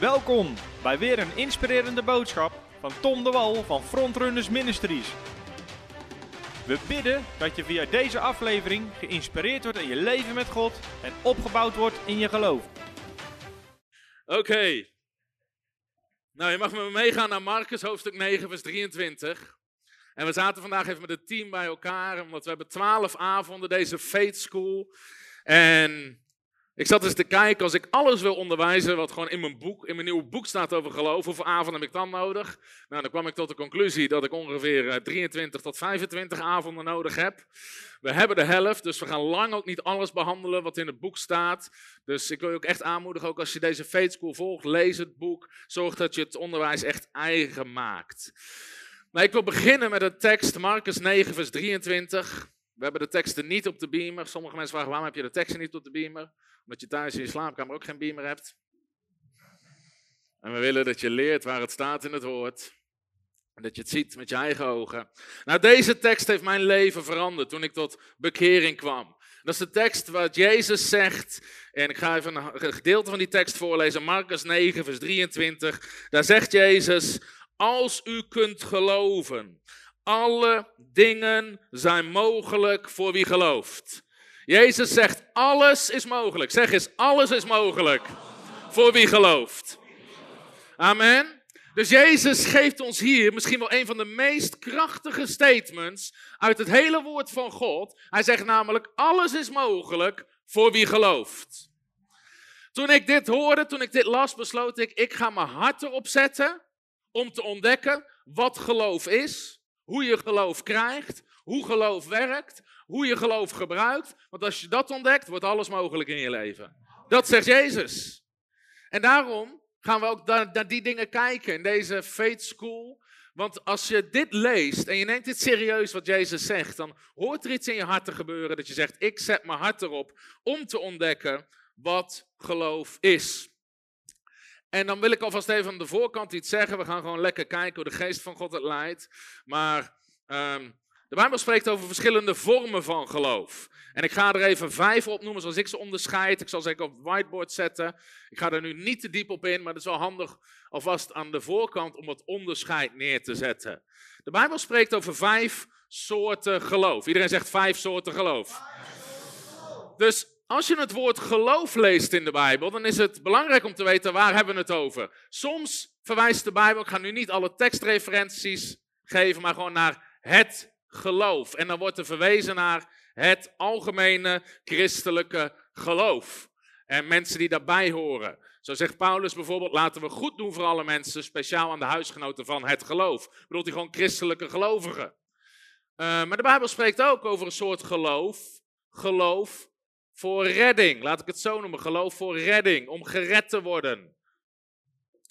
Welkom bij weer een inspirerende boodschap van Tom de Wal van Frontrunners Ministries. We bidden dat je via deze aflevering geïnspireerd wordt in je leven met God en opgebouwd wordt in je geloof. Oké. Nou, je mag met me meegaan naar Marcus, hoofdstuk 9, vers 23. En we zaten vandaag even met het team bij elkaar, omdat we hebben twaalf avonden deze Faith School. En ik zat eens te kijken, als ik alles wil onderwijzen wat gewoon in mijn boek, in mijn nieuwe boek staat over geloof, hoeveel avonden heb ik dan nodig? Nou, dan kwam ik tot de conclusie dat ik ongeveer 23 tot 25 avonden nodig heb. We hebben de helft, dus we gaan lang ook niet alles behandelen wat in het boek staat. Dus ik wil je ook echt aanmoedigen, ook als je deze Faith School volgt, lees het boek. Zorg dat je het onderwijs echt eigen maakt. Maar ik wil beginnen met een tekst, Marcus 9, vers 23. We hebben de teksten niet op de beamer. Sommige mensen vragen, waarom heb je de teksten niet op de beamer? Omdat je thuis in je slaapkamer ook geen beamer hebt. En we willen dat je leert waar het staat in het woord. En dat je het ziet met je eigen ogen. Nou, deze tekst heeft mijn leven veranderd toen ik tot bekering kwam. Dat is de tekst wat Jezus zegt. En ik ga even een gedeelte van die tekst voorlezen. Marcus 9, vers 23. Daar zegt Jezus: Als u kunt geloven, alle dingen zijn mogelijk voor wie gelooft. Jezus zegt, alles is mogelijk. Zeg eens, alles is mogelijk voor wie gelooft. Amen. Dus Jezus geeft ons hier misschien wel een van de meest krachtige statements uit het hele woord van God. Hij zegt namelijk, alles is mogelijk voor wie gelooft. Toen ik dit hoorde, toen ik dit las, besloot ik, ik ga mijn hart erop zetten om te ontdekken wat geloof is, hoe je geloof krijgt, hoe geloof werkt, hoe je geloof gebruikt. Want als je dat ontdekt, wordt alles mogelijk in je leven. Dat zegt Jezus. En daarom gaan we ook naar, die dingen kijken in deze Faith School. Want als je dit leest en je neemt dit serieus wat Jezus zegt, dan hoort er iets in je hart te gebeuren dat je zegt, ik zet mijn hart erop om te ontdekken wat geloof is. En dan wil ik alvast even aan de voorkant iets zeggen. We gaan gewoon lekker kijken hoe de geest van God het leidt. Maar um, de Bijbel spreekt over verschillende vormen van geloof. En ik ga er even vijf opnoemen zoals ik ze onderscheid. Ik zal ze op het whiteboard zetten. Ik ga er nu niet te diep op in, maar het is wel handig alvast aan de voorkant om het onderscheid neer te zetten. De Bijbel spreekt over vijf soorten geloof. Iedereen zegt vijf soorten geloof. Dus als je het woord geloof leest in de Bijbel, dan is het belangrijk om te weten waar hebben we het over. Soms verwijst de Bijbel, ik ga nu niet alle tekstreferenties geven, maar gewoon naar het geloof. En dan wordt er verwezen naar het algemene christelijke geloof. En mensen die daarbij horen. Zo zegt Paulus bijvoorbeeld, laten we goed doen voor alle mensen, speciaal aan de huisgenoten van het geloof. Bedoelt hij gewoon christelijke gelovigen. Uh, maar de Bijbel spreekt ook over een soort geloof. Geloof voor redding. Laat ik het zo noemen. Geloof voor redding. Om gered te worden.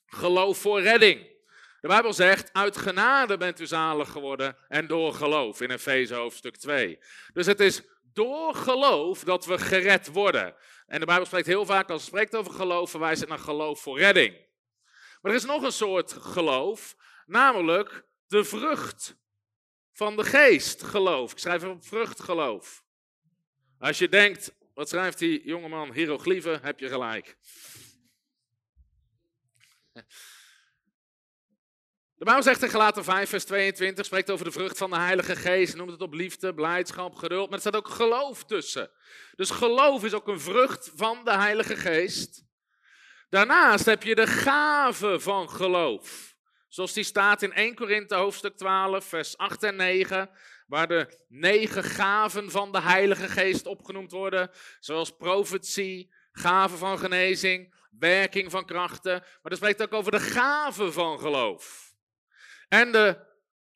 Geloof voor redding. De Bijbel zegt, uit genade bent u zalig geworden en door geloof in Efeze hoofdstuk 2. Dus het is door geloof dat we gered worden. En de Bijbel spreekt heel vaak, als het spreekt over geloof, verwijst het naar geloof voor redding. Maar er is nog een soort geloof, namelijk de vrucht van de geest geloof. Ik schrijf op vrucht geloof. Als je denkt, wat schrijft die jongeman, hieroglyphen, heb je gelijk. De Bijbel zegt in Galaten 5, vers 22, spreekt over de vrucht van de Heilige Geest, noemt het op liefde, blijdschap, geduld, maar er staat ook geloof tussen. Dus geloof is ook een vrucht van de Heilige Geest. Daarnaast heb je de gave van geloof. Zoals die staat in 1 Korinthe hoofdstuk 12, vers 8 en 9, waar de negen gaven van de Heilige Geest opgenoemd worden, zoals profetie, gave van genezing, werking van krachten, maar dat spreekt ook over de gave van geloof. En de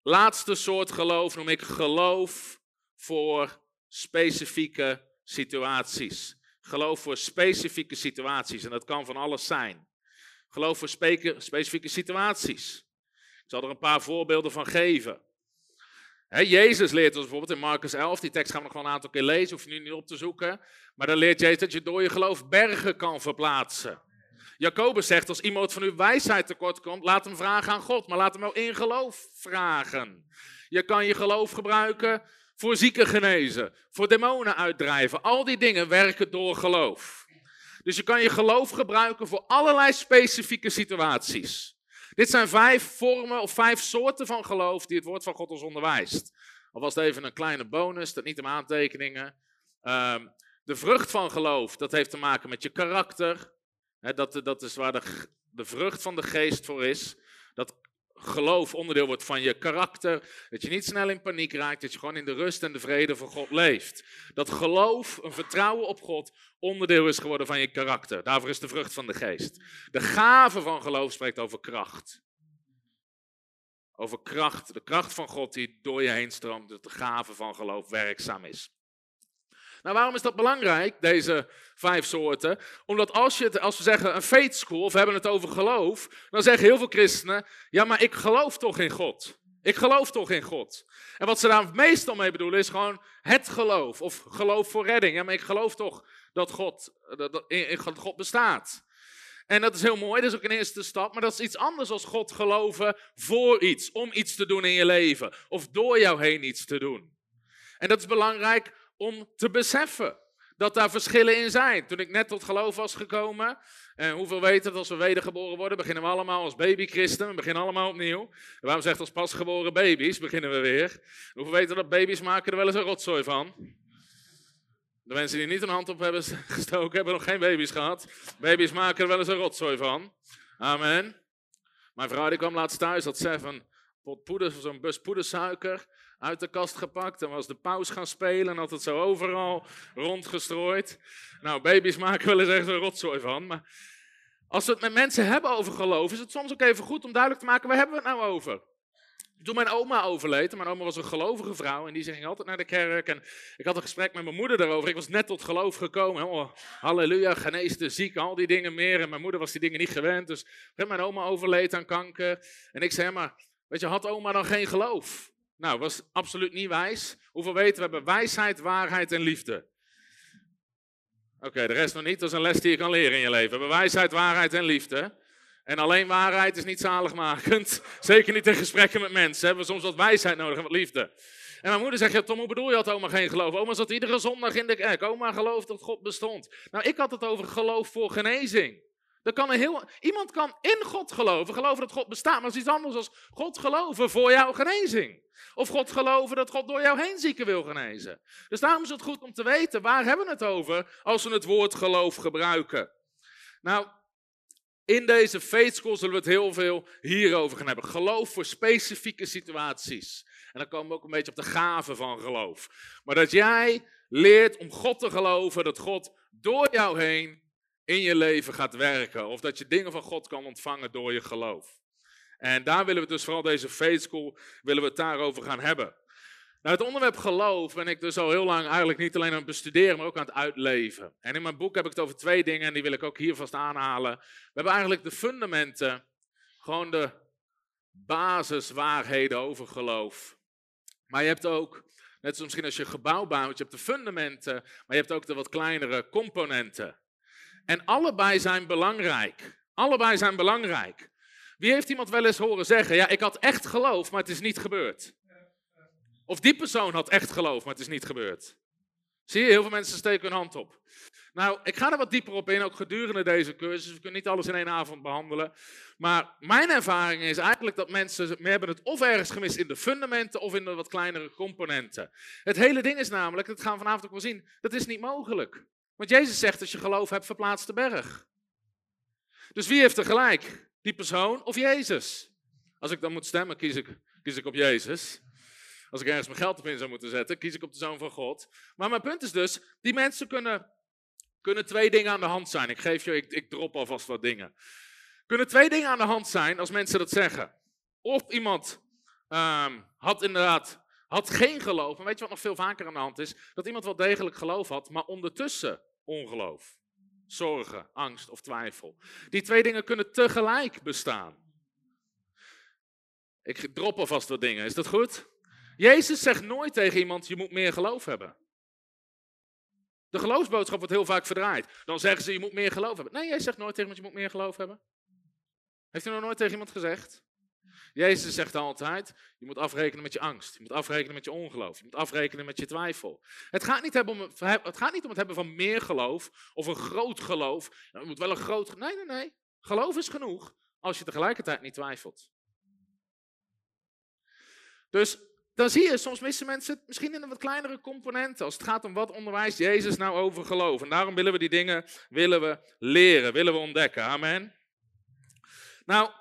laatste soort geloof noem ik geloof voor specifieke situaties. Geloof voor specifieke situaties. En dat kan van alles zijn. Geloof voor specifieke situaties. Ik zal er een paar voorbeelden van geven. Jezus leert ons bijvoorbeeld in Marcus 11, die tekst gaan we nog wel een aantal keer lezen, hoef je nu niet op te zoeken. Maar dan leert Jezus dat je door je geloof bergen kan verplaatsen. Jacobus zegt, als iemand van uw wijsheid tekort komt, laat hem vragen aan God, maar laat hem wel in geloof vragen. Je kan je geloof gebruiken voor zieken genezen, voor demonen uitdrijven. Al die dingen werken door geloof. Dus je kan je geloof gebruiken voor allerlei specifieke situaties. Dit zijn vijf vormen of vijf soorten van geloof die het woord van God ons onderwijst. was het even een kleine bonus, dat niet om aantekeningen. Ehm, de vrucht van geloof, dat heeft te maken met je karakter. dat, dat is waar de, de vrucht van de geest voor is. Dat geloof onderdeel wordt van je karakter. Dat je niet snel in paniek raakt. Dat je gewoon in de rust en de vrede van God leeft. Dat geloof, een vertrouwen op God, onderdeel is geworden van je karakter. Daarvoor is de vrucht van de geest. De gave van geloof spreekt over kracht. Over kracht, de kracht van God die door je heen stroomt. Dat de gave van geloof werkzaam is. Nou, waarom is dat belangrijk, deze vijf soorten? Omdat als, je het, als we zeggen een faith school, of we hebben het over geloof, dan zeggen heel veel christenen, ja, maar ik geloof toch in God. Ik geloof toch in God. En wat ze daar meestal mee bedoelen is gewoon het geloof, of geloof voor redding. Ja, maar ik geloof toch dat God, dat, dat God bestaat. En dat is heel mooi, dat is ook een eerste stap, maar dat is iets anders dan God geloven voor iets, om iets te doen in je leven, of door jou heen iets te doen. En dat is belangrijk om te beseffen dat daar verschillen in zijn. Toen ik net tot geloof was gekomen, en hoeveel weten dat als we wedergeboren worden, beginnen we allemaal als babychristen, we beginnen allemaal opnieuw. waarom zegt als pasgeboren baby's, beginnen we weer. Hoeveel weten dat baby's maken er wel eens een rotzooi van? De mensen die niet een hand op hebben gestoken, hebben nog geen baby's gehad. Baby's maken er wel eens een rotzooi van. Amen. Mijn vrouw die kwam laatst thuis, had zeven pot poeder, zo'n bus poedersuiker uit de kast gepakt en was de paus gaan spelen en had het zo overal rondgestrooid. Nou, baby's maken wel eens echt een rotzooi van. Maar als we het met mensen hebben over geloof, is het soms ook even goed om duidelijk te maken, waar hebben we het nou over? Toen mijn oma overleed, mijn oma was een gelovige vrouw en die ging altijd naar de kerk. En ik had een gesprek met mijn moeder daarover. Ik was net tot geloof gekomen. Oh, halleluja, genees de ziek, al die dingen meer. En mijn moeder was die dingen niet gewend. Dus mijn oma overleed aan kanker. En ik zei, maar weet je, had oma dan geen geloof? Nou, was absoluut niet wijs. Hoeveel weten we hebben wijsheid, waarheid en liefde? Oké, de rest nog niet. Dat is een les die je kan leren in je leven. We hebben wijsheid, waarheid en liefde. En alleen waarheid is niet zaligmakend. Zeker niet in gesprekken met mensen. We hebben soms wat wijsheid nodig en wat liefde. En mijn moeder zegt, ja, Tom, hoe bedoel je had oma geen geloof? Oma zat iedere zondag in de kerk. Oma gelooft dat God bestond. Nou, ik had het over geloof voor genezing. Kan heel, iemand kan in God geloven, geloven dat God bestaat, maar dat is iets anders dan God geloven voor jouw genezing. Of God geloven dat God door jou heen zieken wil genezen. Dus daarom is het goed om te weten, waar hebben we het over als we het woord geloof gebruiken? Nou, in deze faith school zullen we het heel veel hierover gaan hebben. Geloof voor specifieke situaties. En dan komen we ook een beetje op de gave van geloof. Maar dat jij leert om God te geloven, dat God door jou heen in je leven gaat werken. Of dat je dingen van God kan ontvangen door je geloof. En daar willen we dus vooral deze faith school, willen we het daarover gaan hebben. Nou, het onderwerp geloof ben ik dus al heel lang eigenlijk niet alleen aan het bestuderen, maar ook aan het uitleven. En in mijn boek heb ik het over twee dingen en die wil ik ook hier vast aanhalen. We hebben eigenlijk de fundamenten, gewoon de basiswaarheden over geloof. Maar je hebt ook, net zoals misschien als je gebouw bouwt, je hebt de fundamenten, maar je hebt ook de wat kleinere componenten. En allebei zijn belangrijk. Allebei zijn belangrijk. Wie heeft iemand wel eens horen zeggen: Ja, ik had echt geloof, maar het is niet gebeurd? Of die persoon had echt geloof, maar het is niet gebeurd. Zie je, heel veel mensen steken hun hand op. Nou, ik ga er wat dieper op in, ook gedurende deze cursus. We kunnen niet alles in één avond behandelen. Maar mijn ervaring is eigenlijk dat mensen meer hebben het of ergens gemist in de fundamenten of in de wat kleinere componenten. Het hele ding is namelijk, dat gaan we vanavond ook wel zien, dat is niet mogelijk. Want Jezus zegt, als je geloof hebt, verplaatst de berg. Dus wie heeft er gelijk? Die persoon of Jezus? Als ik dan moet stemmen, kies ik, kies ik op Jezus. Als ik ergens mijn geld op in zou moeten zetten, kies ik op de Zoon van God. Maar mijn punt is dus, die mensen kunnen, kunnen twee dingen aan de hand zijn. Ik geef je, ik, ik drop alvast wat dingen. Kunnen twee dingen aan de hand zijn als mensen dat zeggen. Of iemand um, had inderdaad had geen geloof. Maar weet je wat nog veel vaker aan de hand is? Dat iemand wel degelijk geloof had, maar ondertussen ongeloof. Zorgen, angst of twijfel. Die twee dingen kunnen tegelijk bestaan. Ik drop alvast wat dingen, is dat goed? Jezus zegt nooit tegen iemand, je moet meer geloof hebben. De geloofsboodschap wordt heel vaak verdraaid. Dan zeggen ze, je moet meer geloof hebben. Nee, Jezus zegt nooit tegen iemand, je moet meer geloof hebben. Heeft hij nog nooit tegen iemand gezegd? Jezus zegt altijd, je moet afrekenen met je angst. Je moet afrekenen met je ongeloof. Je moet afrekenen met je twijfel. Het gaat niet, om, het, gaat niet om het hebben van meer geloof of een groot geloof. Je moet wel een groot... Nee, nee, nee. Geloof is genoeg als je tegelijkertijd niet twijfelt. Dus dan zie je, soms missen mensen het misschien in een wat kleinere componenten. Als het gaat om wat onderwijst Jezus nou over geloof. En daarom willen we die dingen willen we leren, willen we ontdekken. Amen. Nou,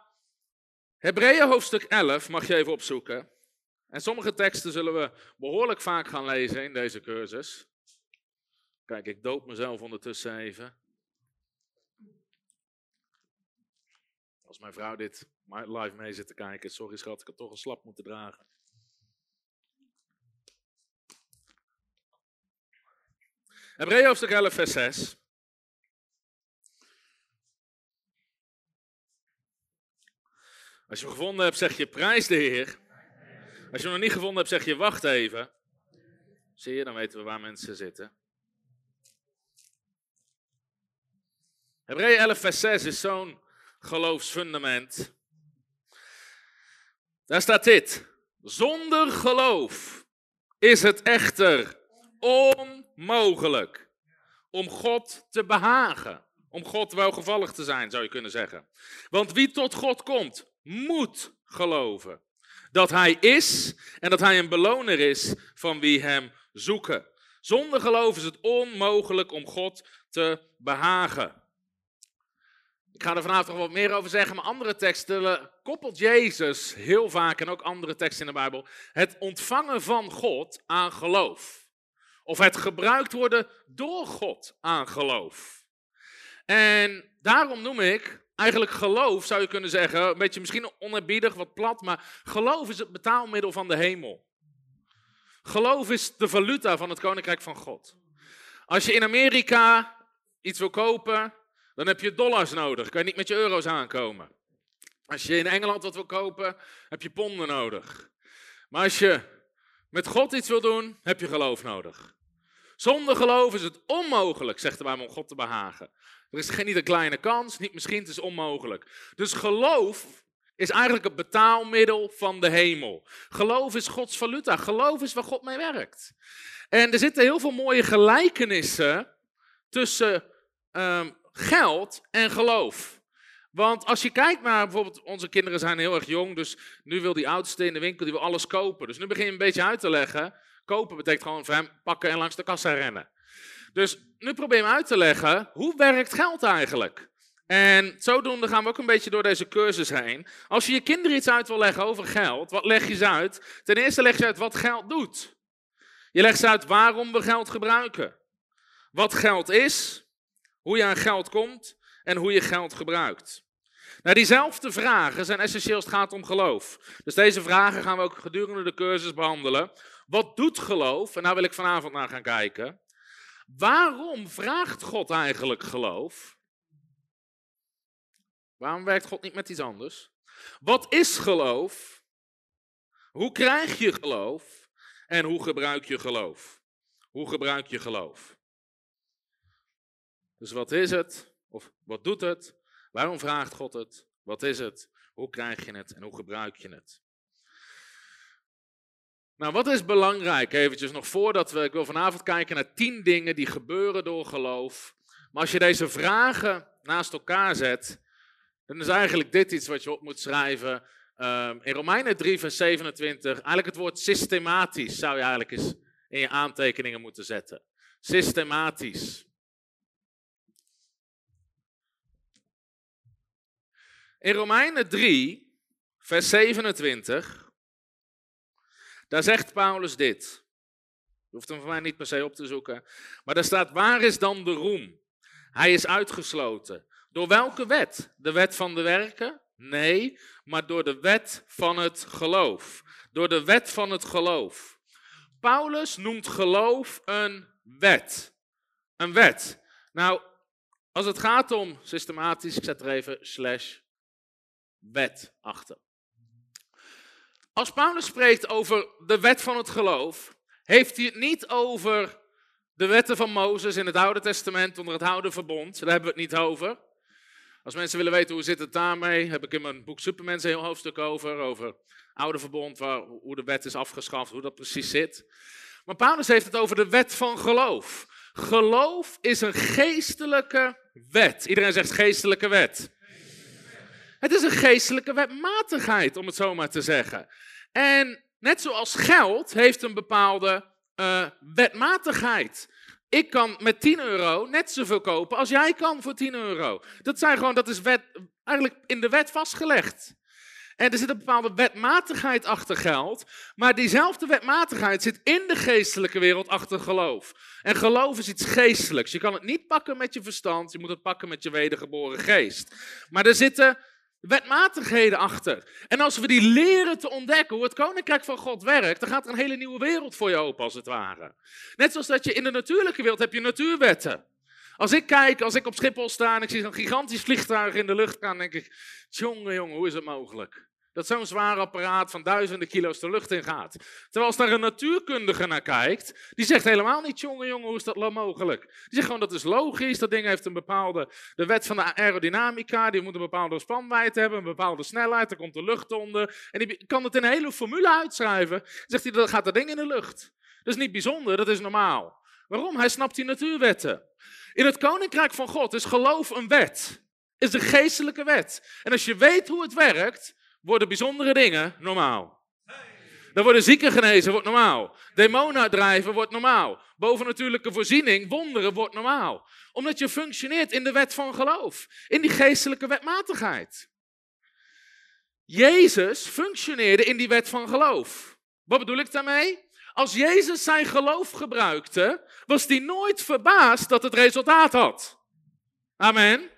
Hebreeën hoofdstuk 11 mag je even opzoeken. En sommige teksten zullen we behoorlijk vaak gaan lezen in deze cursus. Kijk, ik doop mezelf ondertussen even. Als mijn vrouw dit live mee zit te kijken, sorry schat, ik had toch een slap moeten dragen. Hebreeën hoofdstuk 11, vers 6. Als je hem gevonden hebt, zeg je prijs de Heer. Als je hem nog niet gevonden hebt, zeg je wacht even. Zie je, dan weten we waar mensen zitten. Hebreeën 11, vers 6 is zo'n geloofsfundament. Daar staat dit. Zonder geloof is het echter onmogelijk om God te behagen. Om God welgevallig te zijn, zou je kunnen zeggen. Want wie tot God komt, moet geloven. Dat hij is en dat hij een beloner is van wie hem zoeken. Zonder geloof is het onmogelijk om God te behagen. Ik ga er vanavond nog wat meer over zeggen, maar andere teksten koppelt Jezus heel vaak en ook andere teksten in de Bijbel het ontvangen van God aan geloof. Of het gebruikt worden door God aan geloof. En daarom noem ik eigenlijk geloof, zou je kunnen zeggen, een beetje misschien onerbiedig, wat plat, maar geloof is het betaalmiddel van de hemel. Geloof is de valuta van het koninkrijk van God. Als je in Amerika iets wil kopen, dan heb je dollars nodig. Kan je niet met je euro's aankomen. Als je in Engeland wat wil kopen, heb je ponden nodig. Maar als je met God iets wil doen, heb je geloof nodig. Zonder geloof is het onmogelijk, zegt de Bijbel, om God te behagen. Er is geen, niet een kleine kans, niet misschien, het is onmogelijk. Dus geloof is eigenlijk het betaalmiddel van de hemel. Geloof is Gods valuta. Geloof is waar God mee werkt. En er zitten heel veel mooie gelijkenissen tussen um, geld en geloof. Want als je kijkt naar bijvoorbeeld, onze kinderen zijn heel erg jong, dus nu wil die oudste in de winkel, die wil alles kopen. Dus nu begin je een beetje uit te leggen. Kopen betekent gewoon voor hem pakken en langs de kassa rennen. Dus nu probeer uit te leggen, hoe werkt geld eigenlijk? En zodoende gaan we ook een beetje door deze cursus heen. Als je je kinderen iets uit wil leggen over geld, wat leg je ze uit? Ten eerste leg je uit wat geld doet. Je legt ze uit waarom we geld gebruiken. Wat geld is, hoe je aan geld komt en hoe je geld gebruikt. Nou, diezelfde vragen zijn essentieel als het gaat om geloof. Dus deze vragen gaan we ook gedurende de cursus behandelen. Wat doet geloof? En daar wil ik vanavond naar gaan kijken. Waarom vraagt God eigenlijk geloof? Waarom werkt God niet met iets anders? Wat is geloof? Hoe krijg je geloof? En hoe gebruik je geloof? Hoe gebruik je geloof? Dus wat is het? Of wat doet het? Waarom vraagt God het? Wat is het? Hoe krijg je het en hoe gebruik je het? Nou, wat is belangrijk? Eventjes nog voordat we. Ik wil vanavond kijken naar tien dingen die gebeuren door geloof. Maar als je deze vragen naast elkaar zet, dan is eigenlijk dit iets wat je op moet schrijven. Um, in Romeinen 3, vers 27, eigenlijk het woord systematisch zou je eigenlijk eens in je aantekeningen moeten zetten. Systematisch. In Romeinen 3, vers 27, daar zegt Paulus dit. Je hoeft hem voor mij niet per se op te zoeken. Maar daar staat, waar is dan de roem? Hij is uitgesloten. Door welke wet? De wet van de werken? Nee, maar door de wet van het geloof. Door de wet van het geloof. Paulus noemt geloof een wet. Een wet. Nou, als het gaat om systematisch, ik zet er even slash wet achter. Als Paulus spreekt over de wet van het geloof, heeft hij het niet over de wetten van Mozes in het Oude Testament onder het Oude Verbond. Daar hebben we het niet over. Als mensen willen weten hoe zit het daarmee, heb ik in mijn boek Supermensen een heel hoofdstuk over. Over oude verbond, waar, hoe de wet is afgeschaft, hoe dat precies zit. Maar Paulus heeft het over de wet van geloof. Geloof is een geestelijke wet. Iedereen zegt geestelijke wet. Het is een geestelijke wetmatigheid, om het zo maar te zeggen. En net zoals geld heeft een bepaalde uh, wetmatigheid. Ik kan met 10 euro net zoveel kopen als jij kan voor 10 euro. Dat, zijn gewoon, dat is wet, eigenlijk in de wet vastgelegd. En er zit een bepaalde wetmatigheid achter geld. Maar diezelfde wetmatigheid zit in de geestelijke wereld achter geloof. En geloof is iets geestelijks. Je kan het niet pakken met je verstand, je moet het pakken met je wedergeboren geest. Maar er zitten wetmatigheden achter. En als we die leren te ontdekken hoe het koninkrijk van God werkt, dan gaat er een hele nieuwe wereld voor je open, als het ware. Net zoals dat je in de natuurlijke wereld heb je natuurwetten. Als ik kijk, als ik op Schiphol sta en ik zie een gigantisch vliegtuig in de lucht gaan, denk ik, jongen, jongen, hoe is het mogelijk? Dat zo'n zwaar apparaat van duizenden kilo's de lucht in gaat. Terwijl als daar een natuurkundige naar kijkt, die zegt helemaal niet, jongen, jongen, hoe is dat mogelijk? Die zegt gewoon, dat is logisch, dat ding heeft een bepaalde, de wet van de aerodynamica, die moet een bepaalde spanwijdte hebben, een bepaalde snelheid, er komt de lucht onder. En die kan het in een hele formule uitschrijven. Zegt hij, dan gaat dat ding in de lucht. Dat is niet bijzonder, dat is normaal. Waarom? Hij snapt die natuurwetten. In het koninkrijk van God is geloof een wet. Is de geestelijke wet. En als je weet hoe het werkt, worden bijzondere dingen normaal. Dan worden zieken genezen, wordt normaal. Demonen uitdrijven, wordt normaal. Bovennatuurlijke voorziening, wonderen, wordt normaal. Omdat je functioneert in de wet van geloof. In die geestelijke wetmatigheid. Jezus functioneerde in die wet van geloof. Wat bedoel ik daarmee? Als Jezus zijn geloof gebruikte, was hij nooit verbaasd dat het resultaat had. Amen.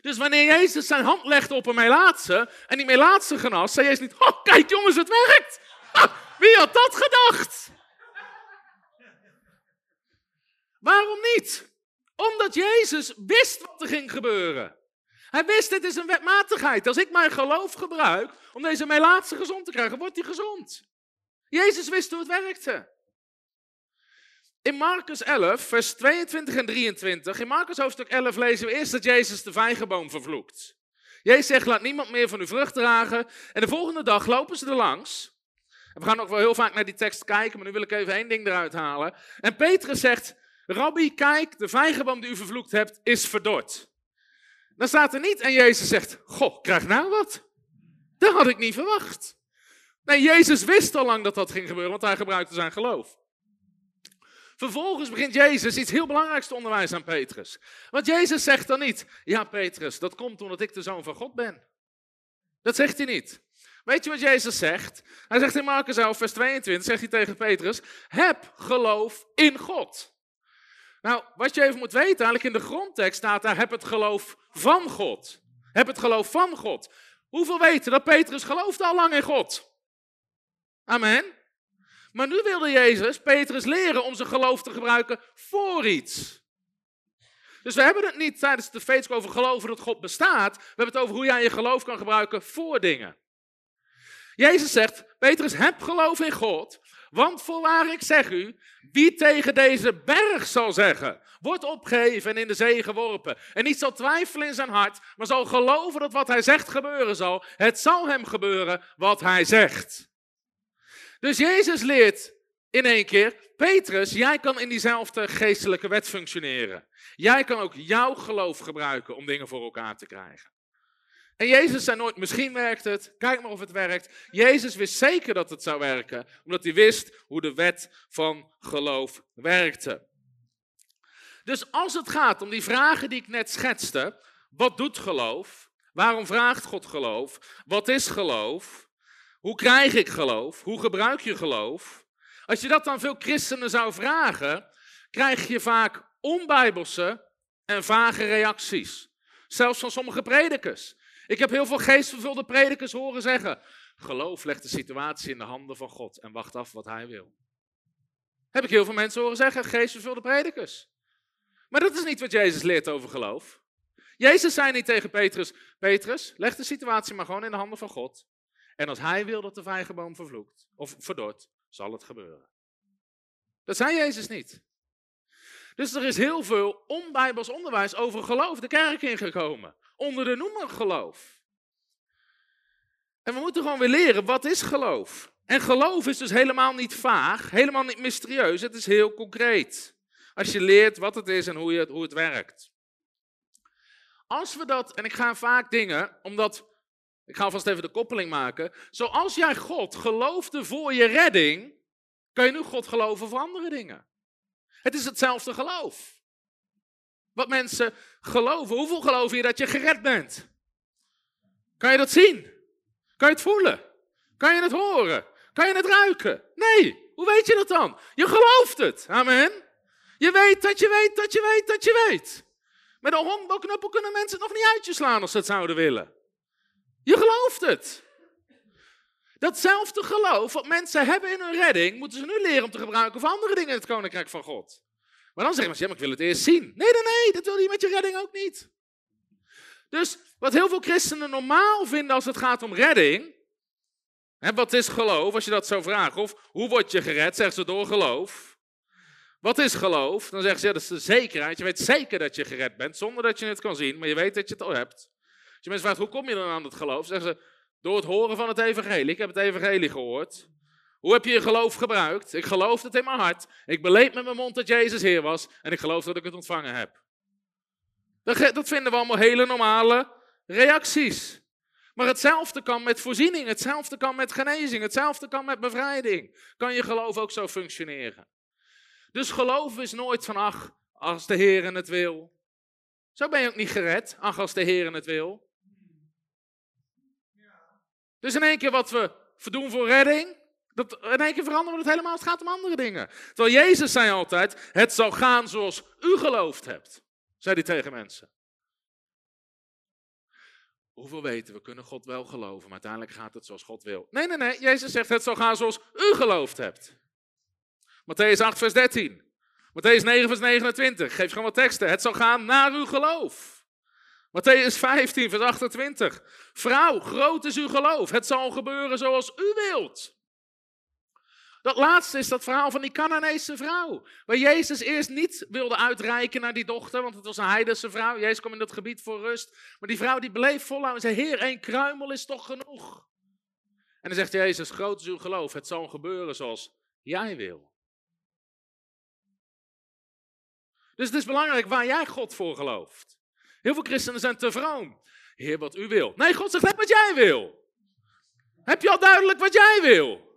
Dus wanneer Jezus zijn hand legde op een melaatse en die melaatse genas, zei Jezus niet, oh kijk jongens, het werkt. wie had dat gedacht? Waarom niet? Omdat Jezus wist wat er ging gebeuren. Hij wist, dit is een wetmatigheid. Als ik mijn geloof gebruik om deze melaatse gezond te krijgen, wordt hij gezond. Jezus wist hoe het werkte. In Marcus 11, vers 22 en 23, in Marcus hoofdstuk 11 lezen we eerst dat Jezus de vijgenboom vervloekt. Jezus zegt, laat niemand meer van uw vrucht dragen. En de volgende dag lopen ze er langs. We gaan ook wel heel vaak naar die tekst kijken, maar nu wil ik even één ding eruit halen. En Petrus zegt, Rabbi, kijk, de vijgenboom die u vervloekt hebt, is verdord. Dan staat er niet en Jezus zegt, goh, krijg nou wat. Dat had ik niet verwacht. Nee, Jezus wist al lang dat dat ging gebeuren, want hij gebruikte zijn geloof. Vervolgens begint Jezus iets heel belangrijks te onderwijzen aan Petrus. Want Jezus zegt dan niet, ja Petrus, dat komt omdat ik de zoon van God ben. Dat zegt hij niet. Weet je wat Jezus zegt? Hij zegt in Marcus 11, vers 22, zegt hij tegen Petrus, heb geloof in God. Nou, wat je even moet weten, eigenlijk in de grondtekst staat daar, heb het geloof van God. Heb het geloof van God. Hoeveel weten dat Petrus gelooft al lang in God? Amen. Maar nu wilde Jezus Petrus leren om zijn geloof te gebruiken voor iets. Dus we hebben het niet tijdens de feest over geloven dat God bestaat. We hebben het over hoe jij je geloof kan gebruiken voor dingen. Jezus zegt, Petrus, heb geloof in God. Want voorwaar ik zeg u, wie tegen deze berg zal zeggen, wordt opgeheven en in de zee geworpen. En niet zal twijfelen in zijn hart, maar zal geloven dat wat hij zegt gebeuren zal. Het zal hem gebeuren wat hij zegt. Dus Jezus leert in één keer, Petrus, jij kan in diezelfde geestelijke wet functioneren. Jij kan ook jouw geloof gebruiken om dingen voor elkaar te krijgen. En Jezus zei nooit, misschien werkt het, kijk maar of het werkt. Jezus wist zeker dat het zou werken, omdat hij wist hoe de wet van geloof werkte. Dus als het gaat om die vragen die ik net schetste, wat doet geloof? Waarom vraagt God geloof? Wat is geloof? Hoe krijg ik geloof? Hoe gebruik je geloof? Als je dat dan veel christenen zou vragen, krijg je vaak onbijbelse en vage reacties. Zelfs van sommige predikers. Ik heb heel veel geestvervulde predikers horen zeggen: geloof legt de situatie in de handen van God en wacht af wat hij wil. Heb ik heel veel mensen horen zeggen, geestvervulde predikers. Maar dat is niet wat Jezus leert over geloof. Jezus zei niet tegen Petrus: Petrus, leg de situatie maar gewoon in de handen van God. En als hij wil dat de vijgenboom vervloekt of verdort, zal het gebeuren. Dat zei Jezus niet. Dus er is heel veel onbijbels onderwijs over geloof de kerk ingekomen. Onder de noemer geloof. En we moeten gewoon weer leren, wat is geloof? En geloof is dus helemaal niet vaag, helemaal niet mysterieus, het is heel concreet. Als je leert wat het is en hoe, je, hoe het werkt. Als we dat, en ik ga vaak dingen, omdat, ik ga alvast even de koppeling maken. Zoals jij God geloofde voor je redding, kan je nu God geloven voor andere dingen. Het is hetzelfde geloof. Wat mensen geloven. Hoeveel geloven je dat je gered bent? Kan je dat zien? Kan je het voelen? Kan je het horen? Kan je het ruiken? Nee. Hoe weet je dat dan? Je gelooft het. Amen. Je weet dat je weet dat je weet dat je weet. Met een honkbalknuppel kunnen mensen het nog niet uit slaan als ze het zouden willen. Je gelooft het. Datzelfde geloof wat mensen hebben in hun redding, moeten ze nu leren om te gebruiken voor andere dingen in het koninkrijk van God. Maar dan zeggen ze, ja, maar ik wil het eerst zien. Nee, nee, nee, dat wil je met je redding ook niet. Dus wat heel veel christenen normaal vinden als het gaat om redding, hè, wat is geloof, als je dat zou vragen, of hoe word je gered, zeggen ze door geloof. Wat is geloof? Dan zeggen ze, dat is de zekerheid. Je weet zeker dat je gered bent, zonder dat je het kan zien, maar je weet dat je het al hebt. Mensen vraagt, hoe kom je dan aan het geloof? Zeggen ze, door het horen van het evangelie. Ik heb het evangelie gehoord. Hoe heb je je geloof gebruikt? Ik geloof het in mijn hart. Ik beleed met mijn mond dat Jezus Heer was. En ik geloof dat ik het ontvangen heb. Dat, dat vinden we allemaal hele normale reacties. Maar hetzelfde kan met voorziening, hetzelfde kan met genezing, hetzelfde kan met bevrijding. Kan je geloof ook zo functioneren? Dus geloof is nooit van, ach, als de Heer het wil. Zo ben je ook niet gered, ach, als de Heer het wil. Dus in één keer wat we verdoen voor redding, dat, in één keer veranderen we het helemaal. Het gaat om andere dingen. Terwijl Jezus zei altijd, het zal gaan zoals u geloofd hebt. Zei hij tegen mensen. Hoeveel weten we kunnen God wel geloven, maar uiteindelijk gaat het zoals God wil. Nee, nee, nee. Jezus zegt, het zal gaan zoals u geloofd hebt. Matthäus 8, vers 13. Matthäus 9, vers 29. Geef gewoon wat teksten. Het zal gaan naar uw geloof. Matthäus 15, vers 28. Vrouw, groot is uw geloof. Het zal gebeuren zoals u wilt. Dat laatste is dat verhaal van die Canaanese vrouw. Waar Jezus eerst niet wilde uitreiken naar die dochter, want het was een heidense vrouw. Jezus kwam in dat gebied voor rust. Maar die vrouw die bleef volhouden en zei, Heer, één kruimel is toch genoeg. En dan zegt Jezus, groot is uw geloof. Het zal gebeuren zoals jij wil. Dus het is belangrijk waar jij God voor gelooft. Heel veel christenen zijn te vroom. Heer, wat u wil. Nee, God zegt net wat jij wil. Heb je al duidelijk wat jij wil?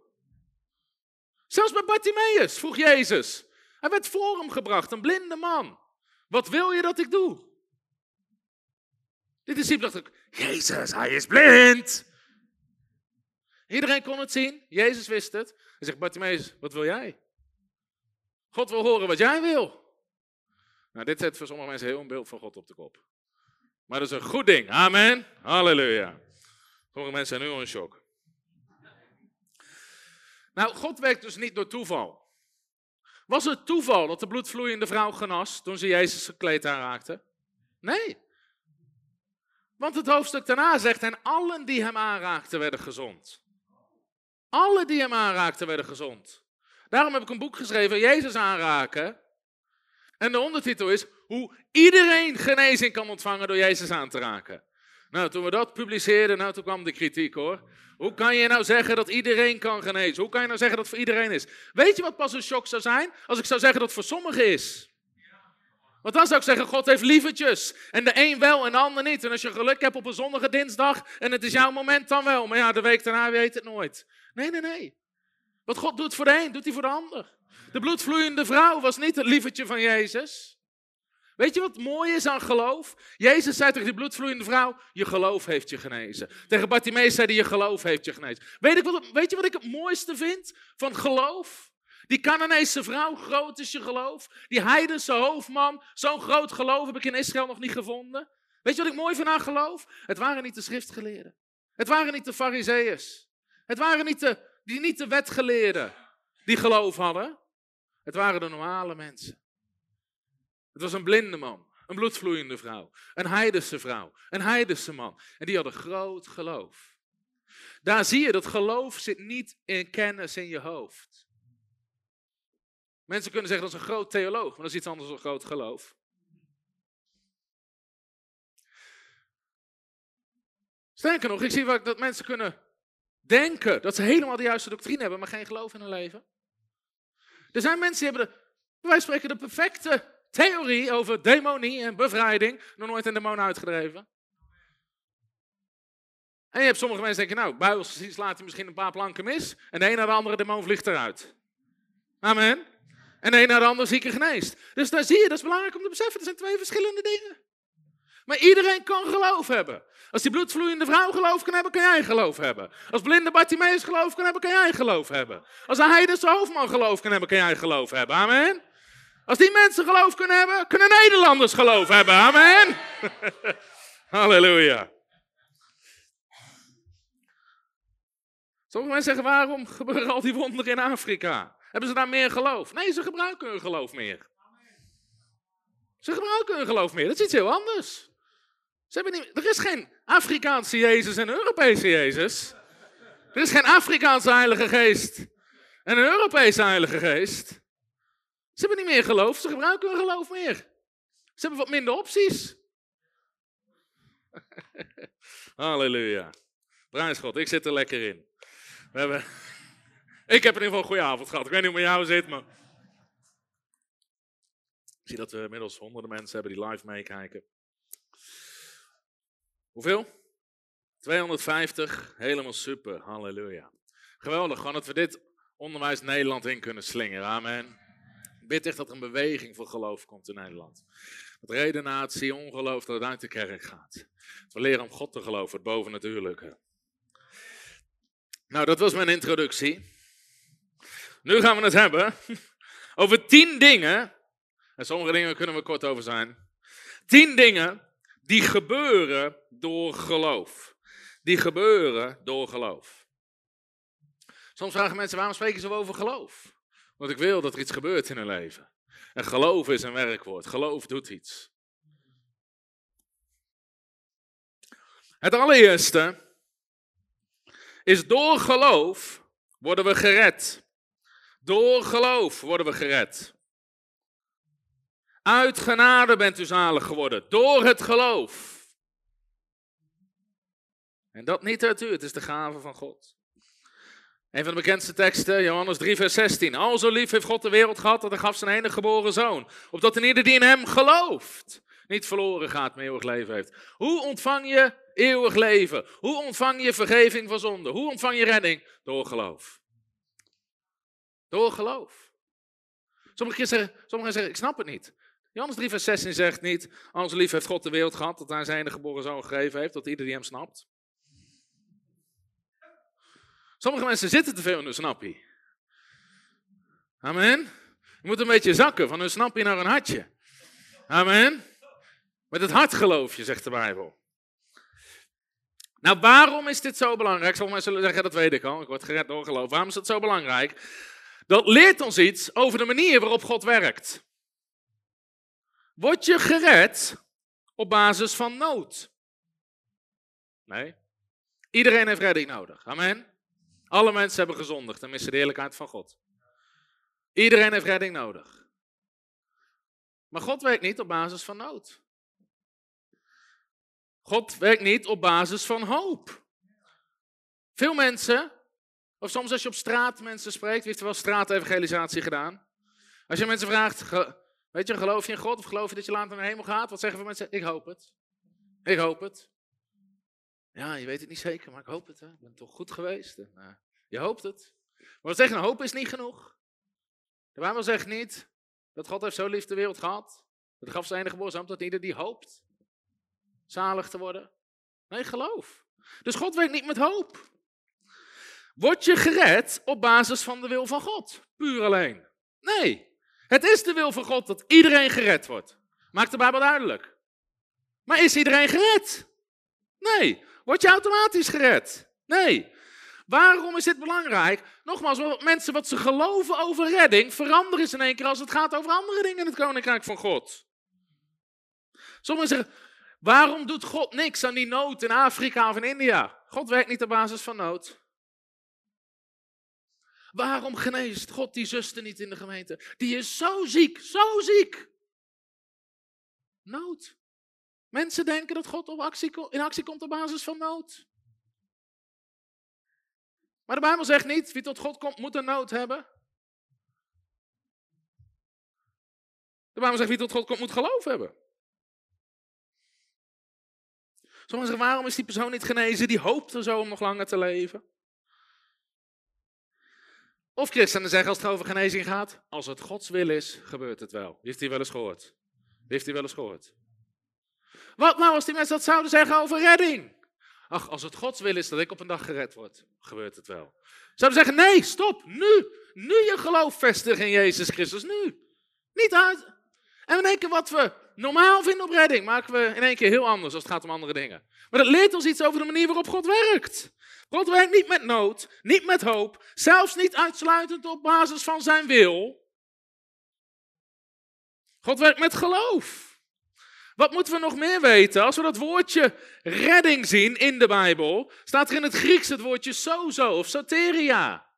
Zelfs bij Bartimaeus vroeg Jezus. Hij werd voor hem gebracht, een blinde man. Wat wil je dat ik doe? De discipelen dachten, Jezus, hij is blind. Iedereen kon het zien, Jezus wist het. Hij zegt, Bartimaeus, wat wil jij? God wil horen wat jij wil. Nou, dit zet voor sommige mensen heel een beeld van God op de kop. Maar dat is een goed ding. Amen. Halleluja. Sommige mensen zijn nu al in shock. Nou, God werkt dus niet door toeval. Was het toeval dat de bloedvloeiende vrouw genas toen ze Jezus gekleed aanraakte? Nee. Want het hoofdstuk daarna zegt, en allen die hem aanraakten werden gezond. Alle die hem aanraakten werden gezond. Daarom heb ik een boek geschreven, Jezus aanraken. En de ondertitel is hoe iedereen genezing kan ontvangen door Jezus aan te raken. Nou, toen we dat publiceerden, nou, toen kwam de kritiek hoor. Hoe kan je nou zeggen dat iedereen kan genezen? Hoe kan je nou zeggen dat voor iedereen is? Weet je wat pas een shock zou zijn? Als ik zou zeggen dat het voor sommigen is. Want dan zou ik zeggen, God heeft lievertjes. En de een wel en de ander niet. En als je geluk hebt op een zonnige dinsdag en het is jouw moment, dan wel. Maar ja, de week daarna weet het nooit. Nee, nee, nee. Wat God doet voor de een, doet hij voor de ander. De bloedvloeiende vrouw was niet het lievertje van Jezus. Weet je wat mooi is aan geloof? Jezus zei tegen die bloedvloeiende vrouw, je geloof heeft je genezen. Tegen Bartimaeus zei hij, je geloof heeft je genezen. Weet, ik wat, weet je wat ik het mooiste vind van geloof? Die Canaanese vrouw, groot is je geloof. Die heidense hoofdman, zo'n groot geloof heb ik in Israël nog niet gevonden. Weet je wat ik mooi vind aan geloof? Het waren niet de schriftgeleerden. Het waren niet de fariseeërs. Het waren niet de, die, niet de wetgeleerden die geloof hadden. Het waren de normale mensen. Het was een blinde man, een bloedvloeiende vrouw, een heidense vrouw, een heidense man. En die hadden groot geloof. Daar zie je dat geloof zit niet in kennis in je hoofd. Mensen kunnen zeggen dat is een groot theoloog, maar dat is iets anders dan groot geloof. Sterker nog, ik zie vaak dat mensen kunnen denken dat ze helemaal de juiste doctrine hebben, maar geen geloof in hun leven. Er zijn mensen die hebben, de, wij spreken, de perfecte theorie over demonie en bevrijding, nog nooit een demon uitgedreven. En je hebt sommige mensen die denken, nou, bijbels slaat hij misschien een paar planken mis, en de een naar de andere demon vliegt eruit. Amen. En de een naar de andere zieke geneest. Dus daar zie je, dat is belangrijk om te beseffen, er zijn twee verschillende dingen. Maar iedereen kan geloof hebben. Als die bloedvloeiende vrouw geloof kan hebben, kan jij geloof hebben. Als blinde Bartimeus geloof kan hebben, kan jij geloof hebben. Als een heidense hoofdman geloof kan hebben, kan jij geloof hebben. Amen. Als die mensen geloof kunnen hebben, kunnen Nederlanders geloof hebben. Amen. Halleluja. Sommige mensen zeggen, waarom gebeuren al die wonderen in Afrika? Hebben ze daar meer geloof? Nee, ze gebruiken hun geloof meer. Ze gebruiken hun geloof meer. Dat is iets heel anders. Ze hebben niet, er is geen Afrikaanse Jezus en Europese Jezus. Er is geen Afrikaanse Heilige Geest en een Europese Heilige Geest. Ze hebben niet meer geloof, ze gebruiken hun geloof meer. Ze hebben wat minder opties. Halleluja. Prijs God, ik zit er lekker in. We hebben... Ik heb in ieder geval een goede avond gehad. Ik weet niet hoe het met jou zit, maar... Ik zie dat we inmiddels honderden mensen hebben die live meekijken. Hoeveel? 250. Helemaal super. Halleluja. Geweldig. Gewoon dat we dit onderwijs Nederland in kunnen slingeren. Amen. Bid echt dat er een beweging voor geloof komt in Nederland. Dat redenatie, ongeloof, dat het uit de kerk gaat. We leren om God te geloven, het bovennatuurlijke. Nou, dat was mijn introductie. Nu gaan we het hebben over tien dingen. En sommige dingen kunnen we kort over zijn. Tien dingen die gebeuren door geloof. Die gebeuren door geloof. Soms vragen mensen, waarom spreken ze over geloof? Want ik wil dat er iets gebeurt in hun leven. En geloof is een werkwoord. Geloof doet iets. Het allereerste is door geloof worden we gered. Door geloof worden we gered. Uit genade bent u zalig geworden, door het geloof. En dat niet uit u, het is de gave van God. Een van de bekendste teksten, Johannes 3, vers 16. Al zo lief heeft God de wereld gehad dat hij gaf zijn enige geboren zoon. Opdat een ieder die in hem gelooft, niet verloren gaat, maar eeuwig leven heeft. Hoe ontvang je eeuwig leven? Hoe ontvang je vergeving van zonde? Hoe ontvang je redding? Door geloof. Door geloof. Sommigen zeggen, sommigen zeggen, ik snap het niet. Johannes 3, vers 16 zegt niet, als lief heeft God de wereld gehad, dat hij zijn enige geboren zoon gegeven heeft, dat ieder die hem snapt. Sommige mensen zitten te veel in hun snappie. Amen. Je moet een beetje zakken van hun snappie naar een hartje. Amen. Met het hart geloof je, zegt de Bijbel. Nou, waarom is dit zo belangrijk? Sommige mensen zullen zeggen, dat weet ik al, ik word gered door geloof. Waarom is het zo belangrijk? Dat leert ons iets over de manier waarop God werkt. Word je gered op basis van nood? Nee. Iedereen heeft redding nodig. Amen. Alle mensen hebben gezondigd en missen de eerlijkheid van God. Iedereen heeft redding nodig. Maar God werkt niet op basis van nood. God werkt niet op basis van hoop. Veel mensen, of soms als je op straat mensen spreekt, wie heeft er wel straatevangelisatie gedaan? Als je mensen vraagt, weet je, geloof je in God of geloof je dat je later naar de hemel gaat? Wat zeggen veel mensen? Ik hoop het. Ik hoop het. Ja, je weet het niet zeker, maar ik hoop het. Hè. Ik ben toch goed geweest. En, uh, je hoopt het. Maar wat zeggen, hoop is niet genoeg. De Bijbel zegt niet dat God heeft zo lief de wereld gehad. Dat gaf zijn enige geboren dat ieder die hoopt zalig te worden. Nee, geloof. Dus God werkt niet met hoop. Word je gered op basis van de wil van God? Puur alleen. Nee, het is de wil van God dat iedereen gered wordt. Maakt de Bijbel duidelijk. Maar is iedereen gered? Nee. Word je automatisch gered? Nee. Waarom is dit belangrijk? Nogmaals, wat mensen wat ze geloven over redding veranderen ze in één keer als het gaat over andere dingen in het koninkrijk van God. Sommigen zeggen, waarom doet God niks aan die nood in Afrika of in India? God werkt niet op basis van nood. Waarom geneest God die zuster niet in de gemeente? Die is zo ziek, zo ziek. Nood. Mensen denken dat God op actie, in actie komt op basis van nood. Maar de Bijbel zegt niet, wie tot God komt moet een nood hebben. De Bijbel zegt, wie tot God komt moet geloof hebben. Sommigen zeggen, waarom is die persoon niet genezen? Die hoopt er zo om nog langer te leven. Of christenen zeggen als het over genezing gaat, als het Gods wil is, gebeurt het wel. Heeft hij wel eens gehoord? Heeft hij wel eens gehoord? Wat nou als die mensen dat zouden zeggen over redding? Ach, als het Gods wil is dat ik op een dag gered word, gebeurt het wel. Zouden zeggen, nee, stop, nu. Nu je geloof vestigen in Jezus Christus, nu. Niet uit. En één keer wat we normaal vinden op redding, maken we in één keer heel anders als het gaat om andere dingen. Maar dat leert ons iets over de manier waarop God werkt. God werkt niet met nood, niet met hoop, zelfs niet uitsluitend op basis van zijn wil. God werkt met geloof. Wat moeten we nog meer weten? Als we dat woordje redding zien in de Bijbel, staat er in het Grieks het woordje sozo of soteria.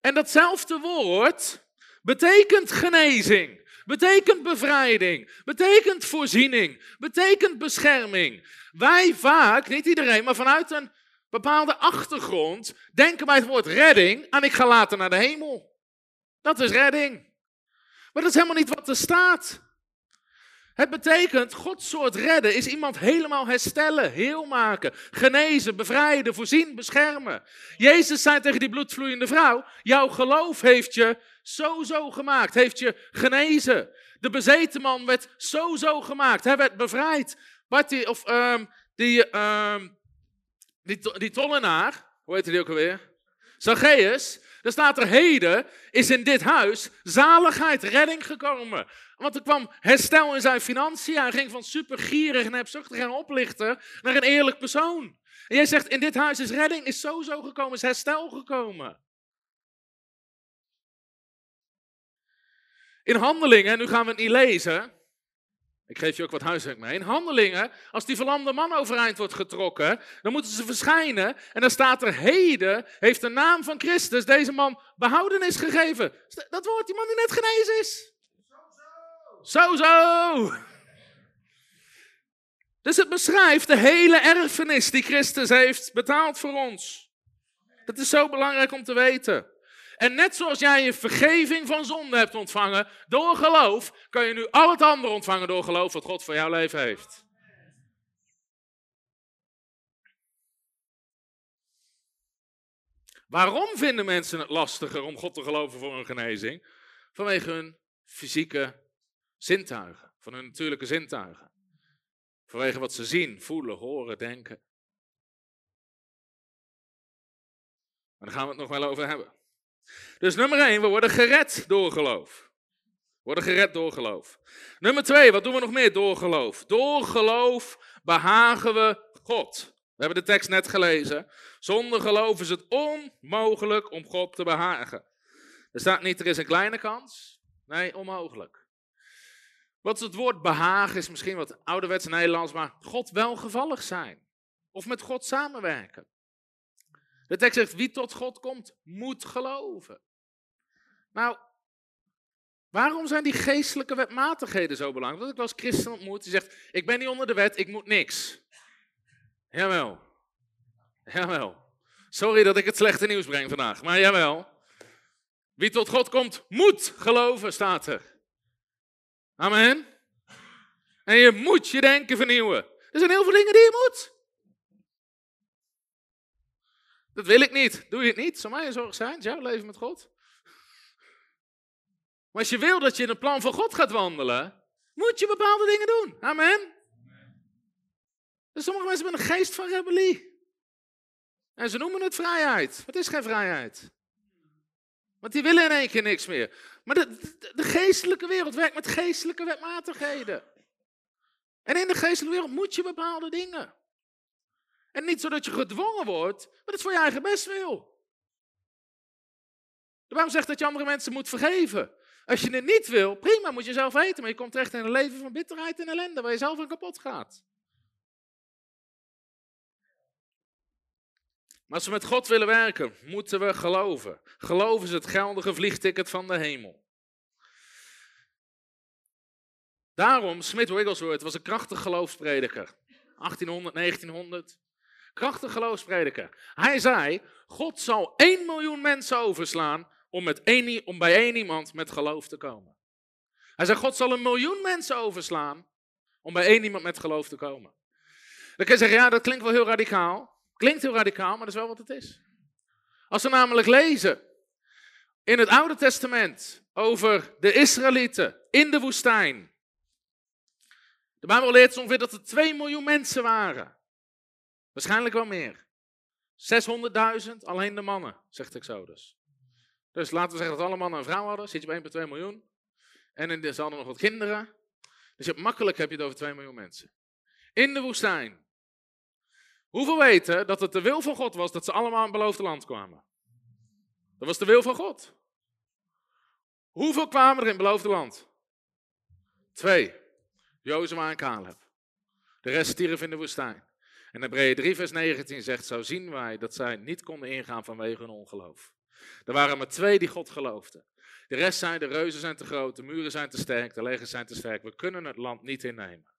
En datzelfde woord betekent genezing, betekent bevrijding, betekent voorziening, betekent bescherming. Wij vaak, niet iedereen, maar vanuit een bepaalde achtergrond, denken bij het woord redding aan ik ga later naar de hemel. Dat is redding. Maar dat is helemaal niet wat er staat. Het betekent, Gods soort redden is iemand helemaal herstellen, heel maken, genezen, bevrijden, voorzien, beschermen. Jezus zei tegen die bloedvloeiende vrouw, jouw geloof heeft je zo zo gemaakt, heeft je genezen. De bezeten man werd zo zo gemaakt, hij werd bevrijd. Bartie, of um, die, um, die, die tollenaar, hoe heet die ook alweer? Zacchaeus, er staat er heden, is in dit huis zaligheid, redding gekomen. Want er kwam herstel in zijn financiën. Hij ging van supergierig en hebzuchtig en oplichter naar een eerlijk persoon. En jij zegt, in dit huis is redding, is sowieso gekomen, is herstel gekomen. In handelingen, nu gaan we het niet lezen, ik geef je ook wat huiswerk mee. In handelingen, als die verlamde man overeind wordt getrokken, dan moeten ze verschijnen. En dan staat er heden, heeft de naam van Christus deze man behoudenis gegeven. Dat woord, die man die net genezen is. Zo, zo. Dus het beschrijft de hele erfenis die Christus heeft betaald voor ons. Dat is zo belangrijk om te weten. En net zoals jij je vergeving van zonde hebt ontvangen door geloof, kan je nu al het andere ontvangen door geloof wat God voor jouw leven heeft. Waarom vinden mensen het lastiger om God te geloven voor hun genezing? Vanwege hun fysieke zintuigen, van hun natuurlijke zintuigen. Vanwege wat ze zien, voelen, horen, denken. Maar daar gaan we het nog wel over hebben. Dus nummer 1, we worden gered door geloof. We worden gered door geloof. Nummer 2, wat doen we nog meer door geloof? Door geloof behagen we God. We hebben de tekst net gelezen. Zonder geloof is het onmogelijk om God te behagen. Er staat niet, er is een kleine kans. Nee, onmogelijk. Wat is het woord behagen? Is misschien wat ouderwets Nederlands, maar God welgevallig zijn. Of met God samenwerken. De tekst zegt, wie tot God komt, moet geloven. Nou, waarom zijn die geestelijke wetmatigheden zo belangrijk? Dat ik was christen ontmoet, die zegt, ik ben niet onder de wet, ik moet niks. Jawel. Jawel. Sorry dat ik het slechte nieuws breng vandaag, maar jawel. Wie tot God komt, moet geloven, staat er. Amen. En je moet je denken vernieuwen. Er zijn heel veel dingen die je moet. Dat wil ik niet. Doe je het niet? Zou mij een zorg zijn? jouw leven met God. Maar als je wil dat je in het plan van God gaat wandelen, moet je bepaalde dingen doen. Amen. Dus sommige mensen hebben een geest van rebellie. En ze noemen het vrijheid. Het is geen vrijheid. Want die willen in één keer niks meer. Maar de, de, geestelijke wereld werkt met geestelijke wetmatigheden. En in de geestelijke wereld moet je bepaalde dingen. En niet zodat je gedwongen wordt, maar dat is voor je eigen best wil. De Bijbel zegt dat je andere mensen moet vergeven. Als je het niet wil, prima, moet je zelf weten. Maar je komt terecht in een leven van bitterheid en ellende, waar je zelf aan kapot gaat. Maar als we met God willen werken, moeten we geloven. Geloven is het geldige vliegticket van de hemel. Daarom, Smith Wigglesworth was een krachtig geloofsprediker. 1800, 1900. Krachtig geloofsprediker. Hij zei, God zal 1 miljoen mensen overslaan om, met één, om bij één iemand met geloof te komen. Hij zei, God zal een miljoen mensen overslaan om bij één iemand met geloof te komen. Dan kun je zeggen, ja, dat klinkt wel heel radicaal. Klinkt heel radicaal, maar dat is wel wat het is. Als we namelijk lezen in het Oude Testament over de Israëlieten in de woestijn. De Bijbel leert ongeveer dat er 2 miljoen mensen waren. Waarschijnlijk wel meer. 600.000, alleen de mannen, zegt Exodus. Dus laten we zeggen dat alle mannen een vrouw hadden, zit je bij 1,2 miljoen. En ze hadden nog wat kinderen. Dus je hebt, makkelijk heb je het over 2 miljoen mensen. In de woestijn. Hoeveel weten dat het de wil van God was dat ze allemaal in het beloofde land kwamen? Dat was de wil van God. Hoeveel kwamen er in het beloofde land? Twee. Jozua en Caleb. De rest stierf in de woestijn. En Hebreeën 3 vers 19 zegt, zo zien wij dat zij niet konden ingaan vanwege hun ongeloof. Er waren maar twee die God geloofden. De rest zijn, de reuzen zijn te groot, de muren zijn te sterk, de legers zijn te sterk. We kunnen het land niet innemen.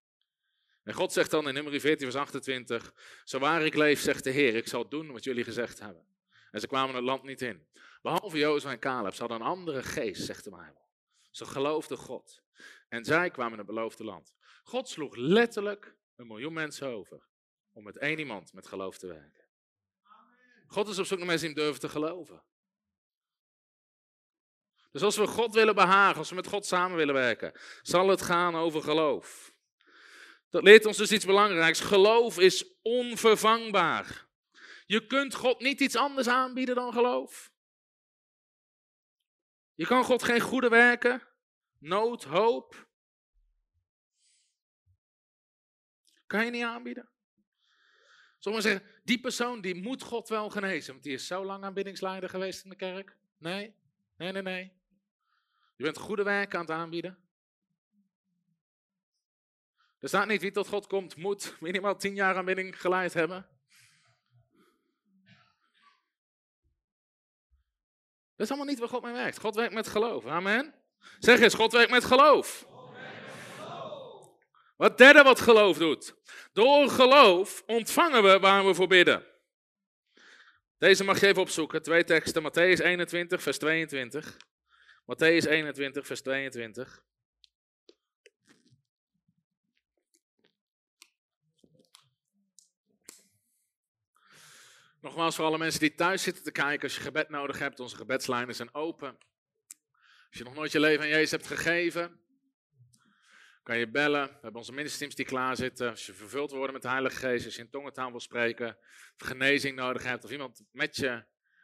En God zegt dan in nummer 14 vers 28, zo waar ik leef, zegt de Heer, ik zal doen wat jullie gezegd hebben. En ze kwamen het land niet in. Behalve Jozef en Caleb, ze hadden een andere geest, zegt de Bijbel. Ze geloofden God. En zij kwamen in het beloofde land. God sloeg letterlijk een miljoen mensen over om met één iemand met geloof te werken. God is op zoek naar mensen die hem durven te geloven. Dus als we God willen behagen, als we met God samen willen werken, zal het gaan over geloof. Dat leert ons dus iets belangrijks. Geloof is onvervangbaar. Je kunt God niet iets anders aanbieden dan geloof. Je kan God geen goede werken, nood, hoop. Kan je niet aanbieden. Sommigen zeggen, die persoon die moet God wel genezen, want die is zo lang aanbiddingsleider geweest in de kerk. Nee, nee, nee, nee. Je bent goede werken aan het aanbieden. Er staat niet wie tot God komt, moet minimaal tien jaar aanbidding geleid hebben. Dat is allemaal niet waar God mee werkt. God werkt met geloof. Amen. Zeg eens, God werkt met geloof. Wat derde wat geloof doet. Door geloof ontvangen we waar we voor bidden. Deze mag je even opzoeken. Twee teksten. Matthäus 21, vers 22. Matthäus 21, vers 22. Nogmaals, voor alle mensen die thuis zitten te kijken, als je gebed nodig hebt, onze gebedslijnen zijn open. Als je nog nooit je leven aan Jezus hebt gegeven, kan je bellen. We hebben onze ministerteams die klaar zitten. Als je vervuld wordt met de Heilige Geest, als je in tongentaal wil spreken, of genezing nodig hebt, of iemand met je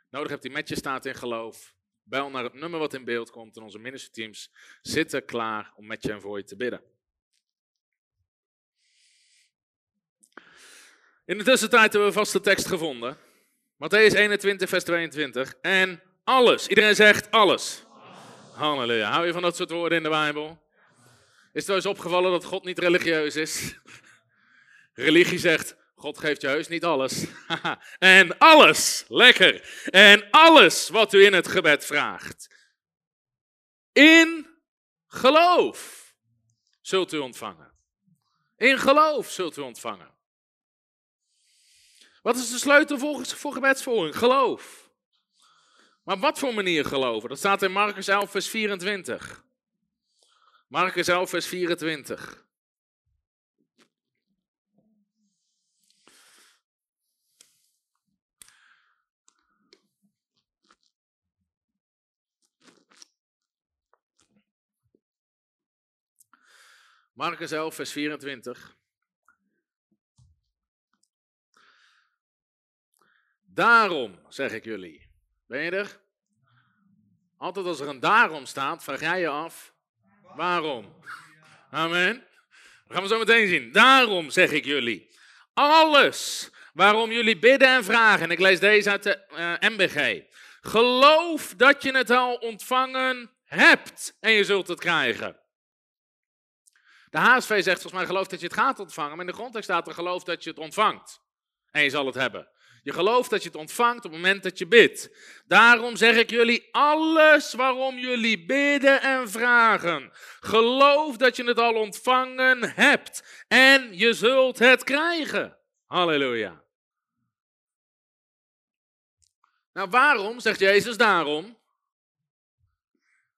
nodig hebt die met je staat in geloof, bel naar het nummer wat in beeld komt en onze ministerteams zitten klaar om met je en voor je te bidden. In de tussentijd hebben we vast de tekst gevonden. Matthäus 21, vers 22. En alles. Iedereen zegt alles. Halleluja. Hou je van dat soort woorden in de Bijbel? Is eens opgevallen dat God niet religieus is? Religie zegt, God geeft je heus niet alles. en alles, lekker. En alles wat u in het gebed vraagt. In geloof zult u ontvangen. In geloof zult u ontvangen. Wat is de sleutel voor, voor gebedsvolging? Geloof. Maar wat voor manier geloven? Dat staat in Marcus 11, vers 24. Marcus 11, vers 24. Marcus 11, vers 24. Daarom, zeg ik jullie. Ben je er? Altijd als er een daarom staat, vraag jij je af, waarom? Amen. Dat gaan we zo meteen zien. Daarom zeg ik jullie. Alles waarom jullie bidden en vragen. En ik lees deze uit de eh, MBG. Geloof dat je het al ontvangen hebt en je zult het krijgen. De HSV zegt volgens mij geloof dat je het gaat ontvangen. Maar in de grondtekst staat er geloof dat je het ontvangt. En je zal het hebben. Je gelooft dat je het ontvangt op het moment dat je bidt. Daarom zeg ik jullie alles waarom jullie bidden en vragen. Geloof dat je het al ontvangen hebt en je zult het krijgen. Halleluja. Nou, waarom, zegt Jezus daarom?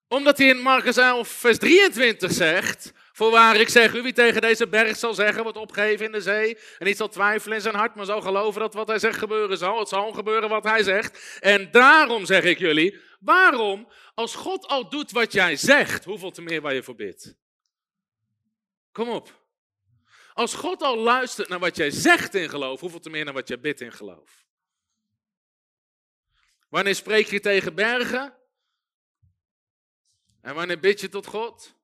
Omdat hij in Marcus 11, vers 23 zegt: Voorwaar ik zeg u, wie tegen deze berg zal zeggen, wordt opgeheven in de zee. En niet zal twijfelen in zijn hart, maar zal geloven dat wat hij zegt gebeuren zal. Het zal gebeuren wat hij zegt. En daarom zeg ik jullie, waarom? Als God al doet wat jij zegt, hoeveel te meer waar je voor bidt? Kom op. Als God al luistert naar wat jij zegt in geloof, hoeveel te meer naar wat jij bidt in geloof? Wanneer spreek je tegen bergen? En wanneer bid je tot God?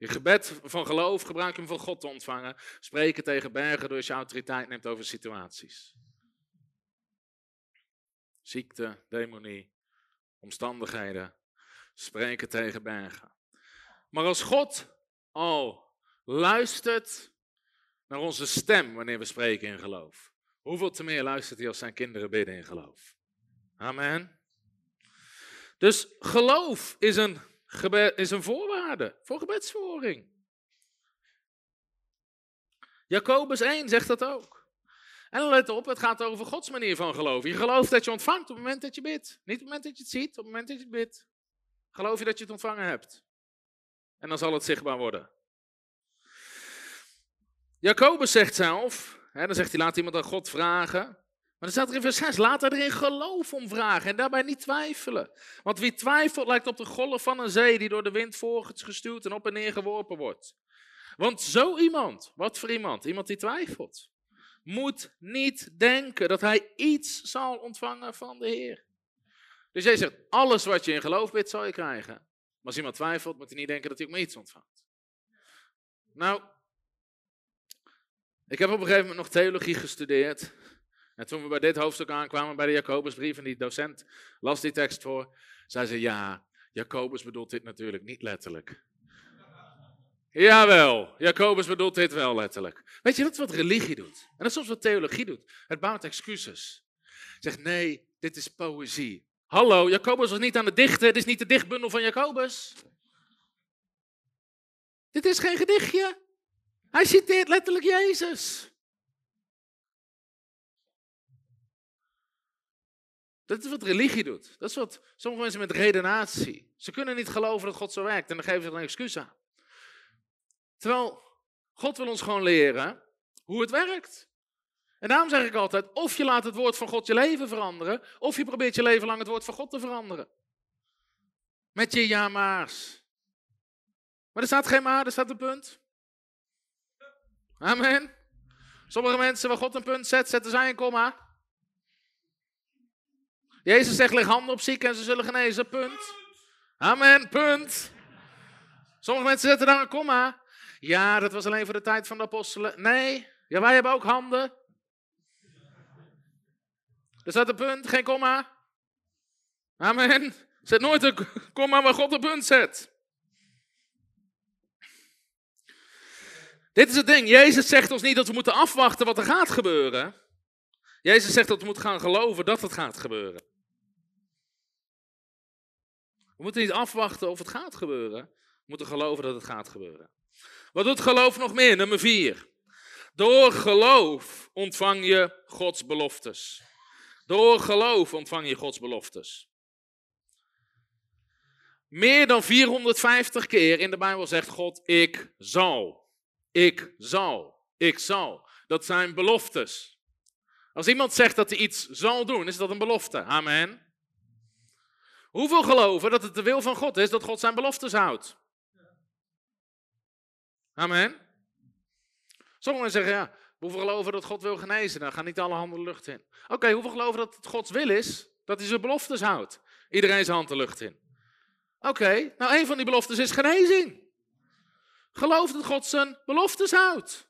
Je gebed van geloof gebruik je hem van God te ontvangen. Spreken tegen bergen door je autoriteit neemt over situaties. Ziekte, demonie, omstandigheden. Spreken tegen bergen. Maar als God al luistert naar onze stem wanneer we spreken in geloof. Hoeveel te meer luistert hij als zijn kinderen bidden in geloof? Amen. Dus geloof is een is een voorwaarde voor gebedsvoering. Jacobus 1 zegt dat ook. En let op, het gaat over Gods manier van geloven. Je gelooft dat je ontvangt op het moment dat je bidt. Niet op het moment dat je het ziet, op het moment dat je het bidt. Geloof je dat je het ontvangen hebt. En dan zal het zichtbaar worden. Jacobus zegt zelf, hè, dan zegt hij, laat iemand aan God vragen. Maar dan staat er in vers 6, laat er in geloof om vragen en daarbij niet twijfelen. Want wie twijfelt lijkt op de golf van een zee die door de wind voortgestuwd en op en neer geworpen wordt. Want zo iemand, wat voor iemand? Iemand die twijfelt, moet niet denken dat hij iets zal ontvangen van de Heer. Dus jij zegt, alles wat je in geloof bidt, zal je krijgen. Maar als iemand twijfelt, moet hij niet denken dat hij ook maar iets ontvangt. Nou, ik heb op een gegeven moment nog theologie gestudeerd. En toen we bij dit hoofdstuk aankwamen, bij de Jacobusbrief, en die docent las die tekst voor, zei ze, ja, Jacobus bedoelt dit natuurlijk niet letterlijk. Jawel, Jacobus bedoelt dit wel letterlijk. Weet je, dat is wat religie doet. En dat is soms wat theologie doet. Het bouwt excuses. Zegt, nee, dit is poëzie. Hallo, Jacobus was niet aan het dichten, dit is niet de dichtbundel van Jacobus. Dit is geen gedichtje. Hij citeert letterlijk Jezus. Dat is wat religie doet. Dat is wat sommige mensen met redenatie. Ze kunnen niet geloven dat God zo werkt en dan geven ze er een excuus aan. Terwijl God wil ons gewoon leren hoe het werkt. En daarom zeg ik altijd, of je laat het woord van God je leven veranderen, of je probeert je leven lang het woord van God te veranderen. Met je ja-maars. Maar er staat geen maar, er staat een punt. Amen. Sommige mensen waar God een punt zet, zetten zij een komma. Jezus zegt, leg handen op zieken en ze zullen genezen. Punt. Amen, punt. Sommige mensen zetten daar een komma. Ja, dat was alleen voor de tijd van de apostelen. Nee, ja, wij hebben ook handen. Er staat een punt, geen komma. Amen. Zet nooit een komma waar God een punt zet. Dit is het ding. Jezus zegt ons niet dat we moeten afwachten wat er gaat gebeuren. Jezus zegt dat we moeten gaan geloven dat het gaat gebeuren. We moeten niet afwachten of het gaat gebeuren. We moeten geloven dat het gaat gebeuren. Wat doet geloof nog meer? Nummer vier. Door geloof ontvang je Gods beloftes. Door geloof ontvang je Gods beloftes. Meer dan 450 keer in de Bijbel zegt God: Ik zal. Ik zal. Ik zal. Dat zijn beloftes. Als iemand zegt dat hij iets zal doen, is dat een belofte. Amen. Hoeveel geloven dat het de wil van God is dat God zijn beloftes houdt? Amen. Sommigen zeggen, ja, hoeveel geloven dat God wil genezen? Dan gaan niet alle handen de lucht in. Oké, hoeveel geloven dat het Gods wil is dat hij zijn beloftes houdt? Iedereen zijn hand de lucht in. Oké, nou een van die beloftes is genezing. Geloof dat God zijn beloftes houdt.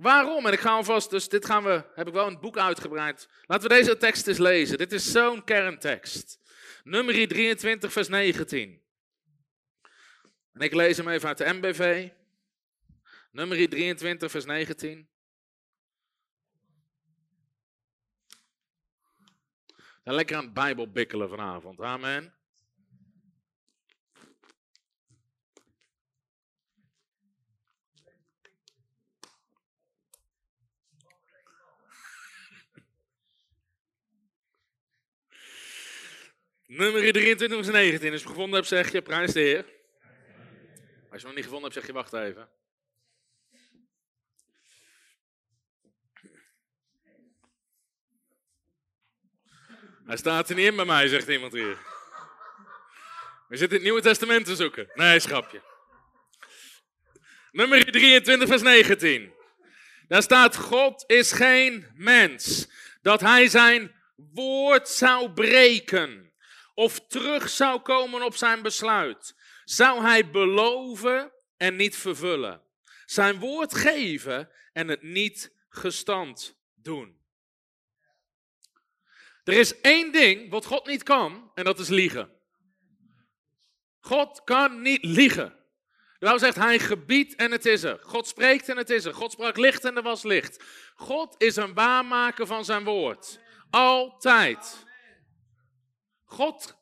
Waarom? En ik ga alvast, dus dit gaan we, heb ik wel een boek uitgebreid. Laten we deze tekst eens lezen. Dit is zo'n kerntekst. Nummer 23, vers 19. En ik lees hem even uit de MBV. Nummer 23, vers 19. zijn lekker aan het Bijbel bikkelen vanavond. Amen. Nummer 23 vers 19. Als je gevonden hebt, zeg je prijs de Heer. Als je nog niet gevonden hebt, zeg je wacht even. Hij staat er niet in bij mij, zegt iemand hier. We zitten het Nieuwe Testament te zoeken. Nee, schapje. Nummer 23, vers 19. Daar staat: God is geen mens dat hij zijn woord zou breken of terug zou komen op zijn besluit. Zou hij beloven en niet vervullen? Zijn woord geven en het niet gestand doen. Er is één ding wat God niet kan en dat is liegen. God kan niet liegen. Bijbel zegt, hij gebiedt en het is er. God spreekt en het is er. God sprak licht en er was licht. God is een waarmaker van zijn woord. Altijd. God,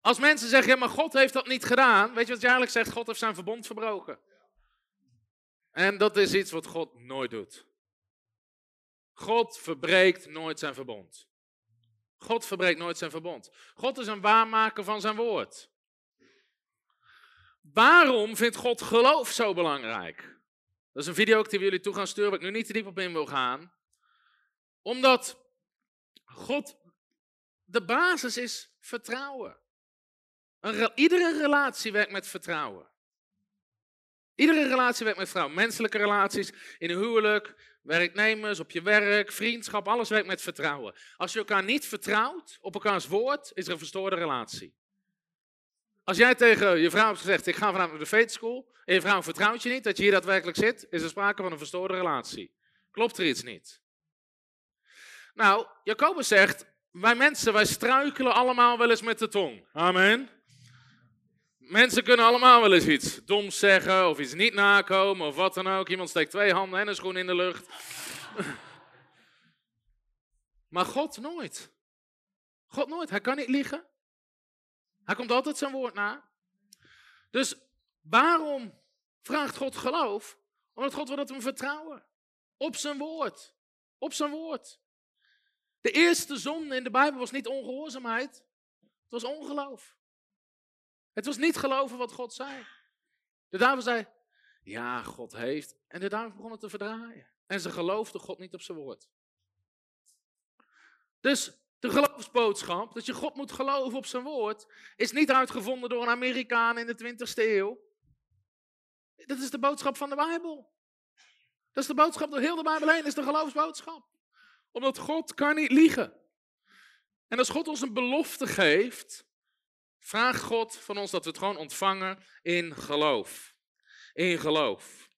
als mensen zeggen, maar God heeft dat niet gedaan. Weet je wat je zegt? God heeft zijn verbond verbroken. En dat is iets wat God nooit doet. God verbreekt nooit zijn verbond. God verbreekt nooit zijn verbond. God is een waarmaker van zijn woord. Waarom vindt God geloof zo belangrijk? Dat is een video die we jullie toe gaan sturen, waar ik nu niet te diep op in wil gaan. Omdat God, de basis is vertrouwen. Iedere relatie werkt met vertrouwen. Iedere relatie werkt met vertrouwen. Menselijke relaties, in een huwelijk, werknemers, op je werk, vriendschap, alles werkt met vertrouwen. Als je elkaar niet vertrouwt op elkaars woord, is er een verstoorde relatie. Als jij tegen je vrouw hebt gezegd, ik ga vanavond naar de faith school, en je vrouw vertrouwt je niet dat je hier daadwerkelijk zit, is er sprake van een verstoorde relatie. Klopt er iets niet? Nou, Jacobus zegt, wij mensen, wij struikelen allemaal wel eens met de tong. Amen. Mensen kunnen allemaal wel eens iets doms zeggen of iets niet nakomen of wat dan ook. Iemand steekt twee handen en een schoen in de lucht. Maar God nooit. God nooit. Hij kan niet liegen. Hij komt altijd zijn woord na. Dus waarom vraagt God geloof? Omdat God wil dat we hem vertrouwen. Op zijn woord. Op zijn woord. De eerste zonde in de Bijbel was niet ongehoorzaamheid. Het was ongeloof. Het was niet geloven wat God zei. De duivel zei, ja, God heeft. En de duivel begon het te verdraaien. En ze geloofden God niet op zijn woord. Dus de geloofsboodschap, dat je God moet geloven op zijn woord, is niet uitgevonden door een Amerikaan in de 20ste eeuw. Dat is de boodschap van de Bijbel. Dat is de boodschap door heel de Bijbel heen, is de geloofsboodschap. Omdat God kan niet liegen. En als God ons een belofte geeft, Vraag God van ons dat we het gewoon ontvangen in geloof. In geloof.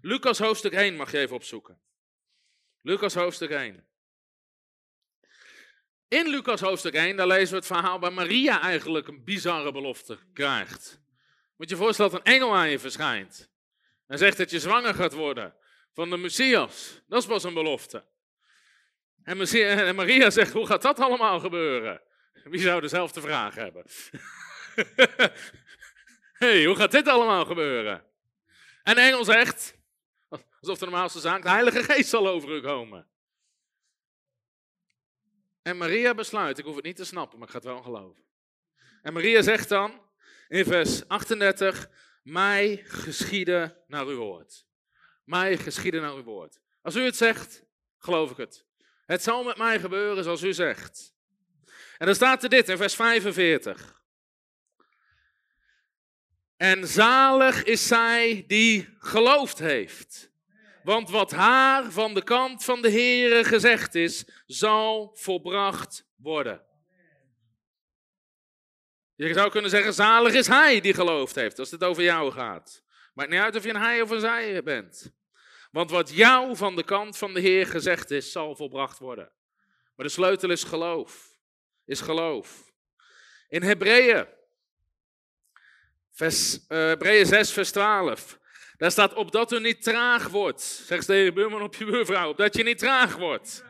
Lucas hoofdstuk 1 mag je even opzoeken. Lucas hoofdstuk 1. In Lucas hoofdstuk 1, daar lezen we het verhaal waar Maria eigenlijk een bizarre belofte krijgt. Moet je je voorstellen dat een engel aan je verschijnt. En zegt dat je zwanger gaat worden van de Messias. Dat is pas een belofte. En Maria zegt, hoe gaat dat allemaal gebeuren? Wie zou dezelfde vraag hebben? hey, hoe gaat dit allemaal gebeuren? En de engel zegt, alsof de normaalste zaak, de Heilige Geest zal over u komen. En Maria besluit, ik hoef het niet te snappen, maar ik ga het wel geloven. En Maria zegt dan in vers 38, mij geschieden naar uw woord. Mij geschieden naar uw woord. Als u het zegt, geloof ik het. Het zal met mij gebeuren zoals u zegt. En dan staat er dit in vers 45. En zalig is zij die geloofd heeft. Want wat haar van de kant van de Heere gezegd is, zal volbracht worden. Je zou kunnen zeggen, zalig is hij die geloofd heeft, als het over jou gaat. Maakt niet uit of je een hij of een zij bent. Want wat jou van de kant van de Heer gezegd is, zal volbracht worden. Maar de sleutel is geloof is geloof. In Hebreeën, vers, uh, Hebreeën 6, vers 12. Daar staat, opdat u niet traag wordt. Zeg eens tegen je buurman op je buurvrouw, opdat je niet traag wordt.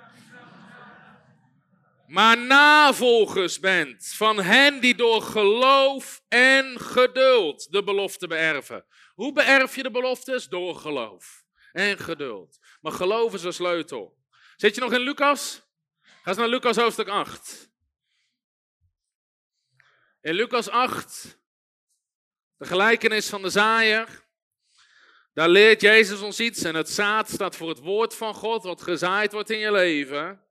maar navolgers bent van hen die door geloof en geduld de belofte beërven. Hoe beërf je de beloftes? Door geloof en geduld. Maar geloof is een sleutel. Zit je nog in Lucas? Ga eens naar Lucas hoofdstuk 8. In Lucas 8, de gelijkenis van de zaaier. Daar leert Jezus ons iets en het zaad staat voor het woord van God wat gezaaid wordt in je leven.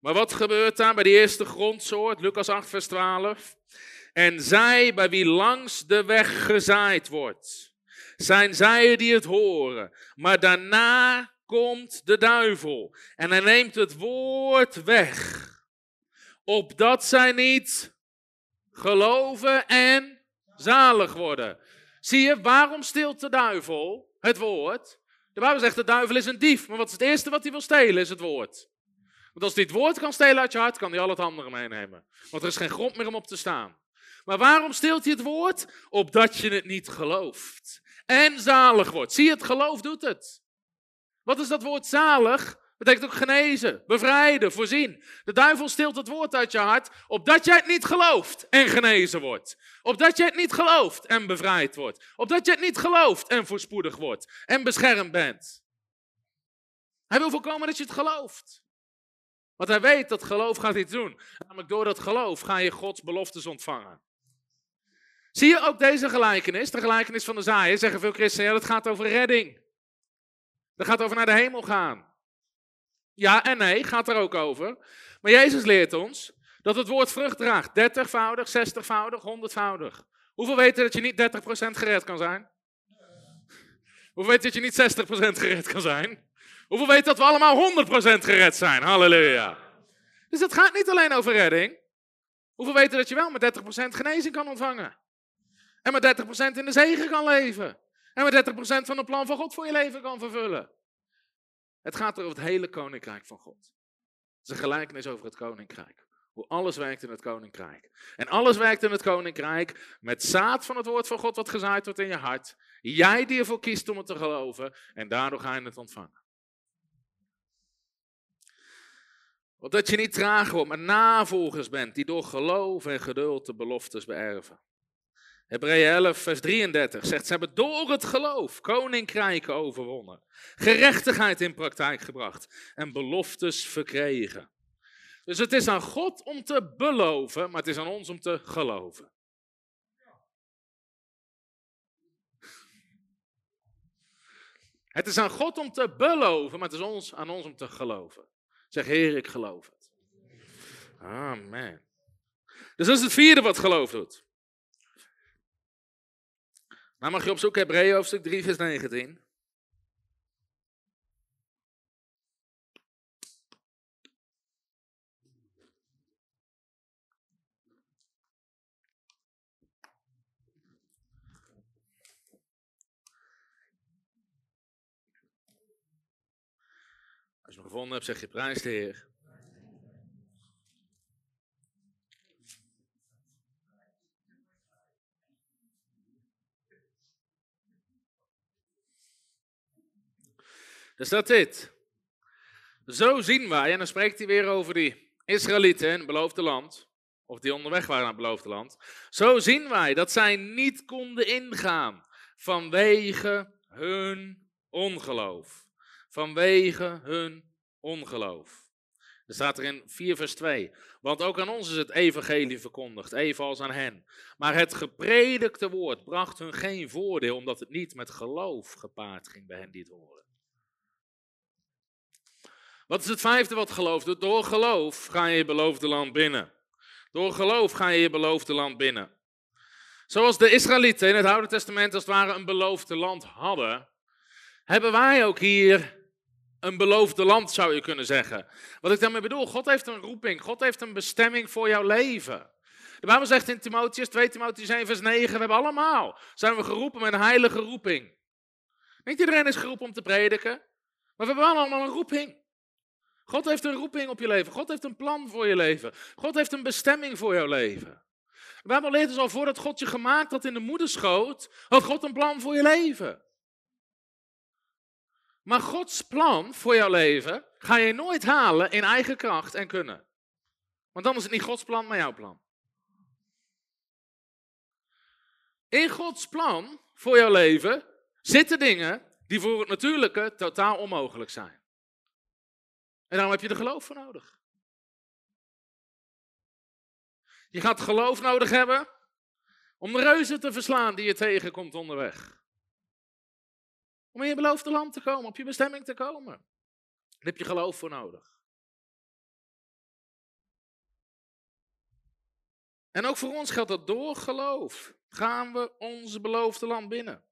Maar wat gebeurt daar bij die eerste grondsoort, Lucas 8, vers 12? En zij bij wie langs de weg gezaaid wordt, zijn zij die het horen. Maar daarna komt de duivel en hij neemt het woord weg, opdat zij niet geloven en zalig worden. Zie je, waarom stilt de duivel het woord? De Bijbel zegt de duivel is een dief, maar wat is het eerste wat hij wil stelen is het woord. Want als hij het woord kan stelen uit je hart, kan hij al het andere meenemen. Want er is geen grond meer om op te staan. Maar waarom steelt hij het woord? Opdat je het niet gelooft. En zalig wordt. Zie je, het geloof doet het. Wat is dat woord zalig? Betekent ook genezen, bevrijden, voorzien. De duivel steelt het woord uit je hart, opdat jij het niet gelooft en genezen wordt. Opdat jij het niet gelooft en bevrijd wordt. Opdat je het niet gelooft en voorspoedig wordt en beschermd bent. Hij wil voorkomen dat je het gelooft. Want hij weet dat geloof gaat iets doen. Namelijk door dat geloof ga je Gods beloftes ontvangen. Zie je ook deze gelijkenis, de gelijkenis van de zaaien, zeggen veel christenen, ja dat gaat over redding. Dat gaat over naar de hemel gaan. Ja en nee, gaat er ook over. Maar Jezus leert ons dat het woord vrucht draagt. 30voudig, 60voudig, 100voudig. Hoeveel weten dat je niet 30% gered kan zijn? Hoeveel weten dat je niet 60% gered kan zijn? Hoeveel weten dat we allemaal 100% gered zijn? Halleluja. Dus het gaat niet alleen over redding. Hoeveel weten dat je wel met 30% genezing kan ontvangen? En met 30% in de zegen kan leven? En met 30% van het plan van God voor je leven kan vervullen? Het gaat over het hele koninkrijk van God. Het is een gelijkenis over het koninkrijk. Hoe alles werkt in het koninkrijk. En alles werkt in het koninkrijk met zaad van het woord van God wat gezaaid wordt in je hart. Jij die ervoor kiest om het te geloven en daardoor ga je het ontvangen. Opdat je niet traag wordt, maar navolgers bent die door geloof en geduld de beloftes beërven. Hebreeën 11, vers 33 zegt, ze hebben door het geloof koninkrijken overwonnen, gerechtigheid in praktijk gebracht en beloftes verkregen. Dus het is aan God om te beloven, maar het is aan ons om te geloven. Het is aan God om te beloven, maar het is ons, aan ons om te geloven. Zeg, Heer, ik geloof het. Amen. Dus dat is het vierde wat geloof doet. Nou mag je opzoeken Hebreeën hoofdstuk 3 vers 19. Als je hem gevonden hebt, zeg je prijs de Heer. Dus dat dit. Zo zien wij, en dan spreekt hij weer over die Israëlieten in het beloofde land, of die onderweg waren naar het beloofde land. Zo zien wij dat zij niet konden ingaan vanwege hun ongeloof. Vanwege hun ongeloof. Er staat er in 4 vers 2. Want ook aan ons is het evangelie verkondigd, evenals aan hen. Maar het gepredikte woord bracht hun geen voordeel, omdat het niet met geloof gepaard ging bij hen die het horen. Wat is het vijfde wat geloof doet? Door geloof ga je je beloofde land binnen. Door geloof ga je je beloofde land binnen. Zoals de Israëlieten in het Oude Testament als het ware een beloofde land hadden, hebben wij ook hier een beloofde land, zou je kunnen zeggen. Wat ik daarmee bedoel, God heeft een roeping, God heeft een bestemming voor jouw leven. De Bijbel zegt in Timotheus, 2 Timotheus 1 vers 9, we hebben allemaal, zijn we geroepen met een heilige roeping. Niet iedereen is geroepen om te prediken, maar we hebben allemaal een roeping. God heeft een roeping op je leven. God heeft een plan voor je leven. God heeft een bestemming voor jouw leven. De Bijbel leert dus al voordat God je gemaakt had in de moederschoot, had God een plan voor je leven. Maar Gods plan voor jouw leven ga je nooit halen in eigen kracht en kunnen. Want dan is het niet Gods plan, maar jouw plan. In Gods plan voor jouw leven zitten dingen die voor het natuurlijke totaal onmogelijk zijn. En daarom heb je er geloof voor nodig. Je gaat geloof nodig hebben om de reuzen te verslaan die je tegenkomt onderweg. Om in je beloofde land te komen, op je bestemming te komen. Daar heb je geloof voor nodig. En ook voor ons geldt dat door geloof gaan we ons beloofde land binnen.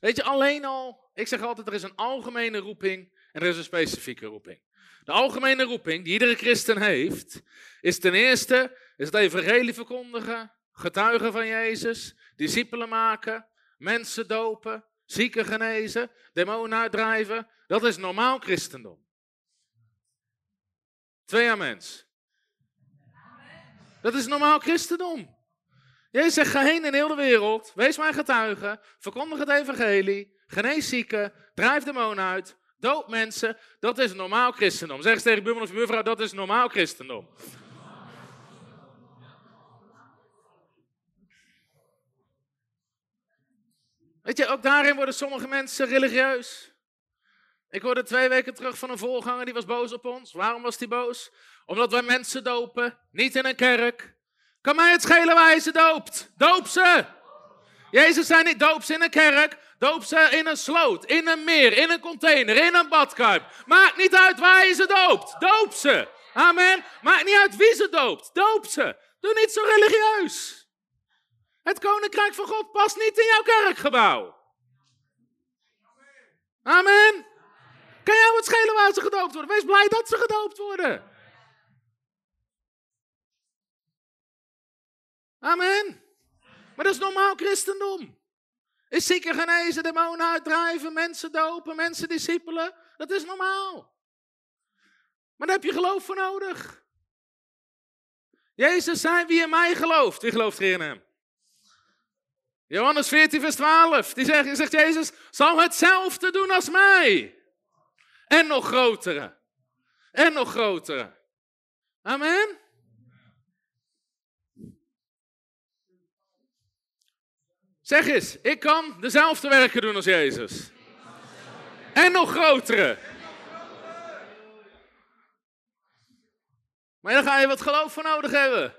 Weet je, alleen al, ik zeg altijd, er is een algemene roeping en er is een specifieke roeping. De algemene roeping die iedere christen heeft, is ten eerste is het evangelie verkondigen, getuigen van Jezus, discipelen maken, mensen dopen, zieken genezen, demonen uitdrijven. Dat is normaal christendom. Twee amens. Dat is normaal christendom. Jezus zegt, ga heen in heel de wereld, wees mijn getuige, verkondig het evangelie, genees zieken, drijf demonen uit, doop mensen. Dat is normaal christendom. Zeg eens tegen buurman of mevrouw, dat is normaal christendom. Weet je, ook daarin worden sommige mensen religieus. Ik hoorde twee weken terug van een voorganger die was boos op ons. Waarom was hij boos? Omdat wij mensen dopen, niet in een kerk. Kan mij het schelen waar je ze doopt? Doop ze! Jezus zei niet doop in een kerk, doop ze in een sloot, in een meer, in een container, in een badkuip. Maakt niet uit waar je ze doopt, doop ze. Amen. Maakt niet uit wie ze doopt, doop ze. Doe niet zo religieus. Het koninkrijk van God past niet in jouw kerkgebouw. Amen. Kan jou het schelen waar ze gedoopt worden? Wees blij dat ze gedoopt worden. Amen. Maar dat is normaal christendom. Is zieken genezen, demonen uitdrijven, mensen dopen, mensen discipelen. Dat is normaal. Maar daar heb je geloof voor nodig. Jezus zei, wie in mij gelooft, wie gelooft er in hem? Johannes 14, vers 12. Die zegt, zegt Jezus, zal hetzelfde doen als mij. En nog grotere. En nog grotere. Amen. Zeg eens, ik kan dezelfde werken doen als Jezus. En nog grotere. Maar dan ga je wat geloof voor nodig hebben.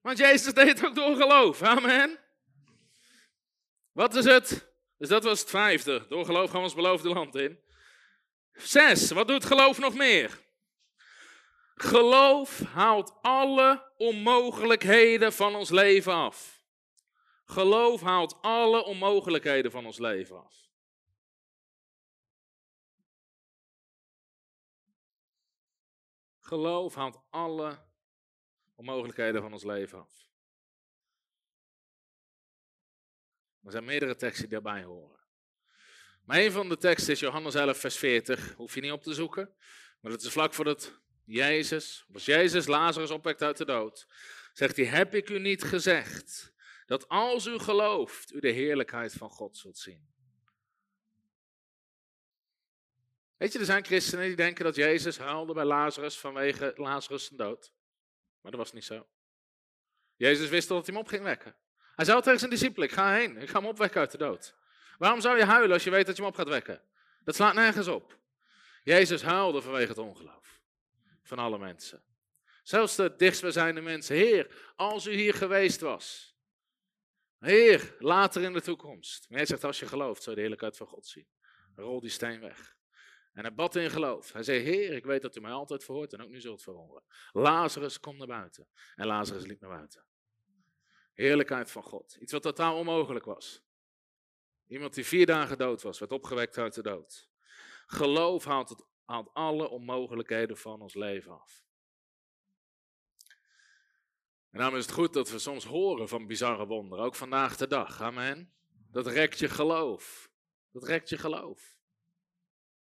Want Jezus deed ook door geloof. Amen. Wat is het? Dus dat was het vijfde. Door geloof gaan we ons beloofde land in. Zes, wat doet geloof nog meer? Geloof haalt alle onmogelijkheden van ons leven af. Geloof haalt alle onmogelijkheden van ons leven af. Geloof haalt alle onmogelijkheden van ons leven af. Er zijn meerdere teksten die daarbij horen. Maar een van de teksten is Johannes 11, vers 40. Hoef je niet op te zoeken. Maar dat is vlak voordat Jezus, als Jezus Lazarus opwekt uit de dood, zegt hij: Heb ik u niet gezegd dat als u gelooft, u de heerlijkheid van God zult zien? Weet je, er zijn christenen die denken dat Jezus huilde bij Lazarus vanwege Lazarus zijn dood. Maar dat was niet zo. Jezus wist dat hij hem op ging wekken. Hij zei tegen zijn discipelen, ik ga heen, ik ga hem opwekken uit de dood. Waarom zou je huilen als je weet dat je hem op gaat wekken? Dat slaat nergens op. Jezus huilde vanwege het ongeloof van alle mensen. Zelfs de dichtstbijzijnde mensen. Heer, als u hier geweest was. Heer, later in de toekomst. Maar hij zegt, als je gelooft, zou je de heerlijkheid van God zien. Rol die steen weg. En hij bad in geloof. Hij zei, Heer, ik weet dat u mij altijd verhoort en ook nu zult verhoren. Lazarus, kom naar buiten. En Lazarus liep naar buiten. Heerlijkheid van God. Iets wat totaal onmogelijk was. Iemand die vier dagen dood was, werd opgewekt uit de dood. Geloof haalt, het, haalt alle onmogelijkheden van ons leven af. En daarom is het goed dat we soms horen van bizarre wonderen, ook vandaag de dag. Amen. Dat rekt je geloof. Dat rekt je geloof.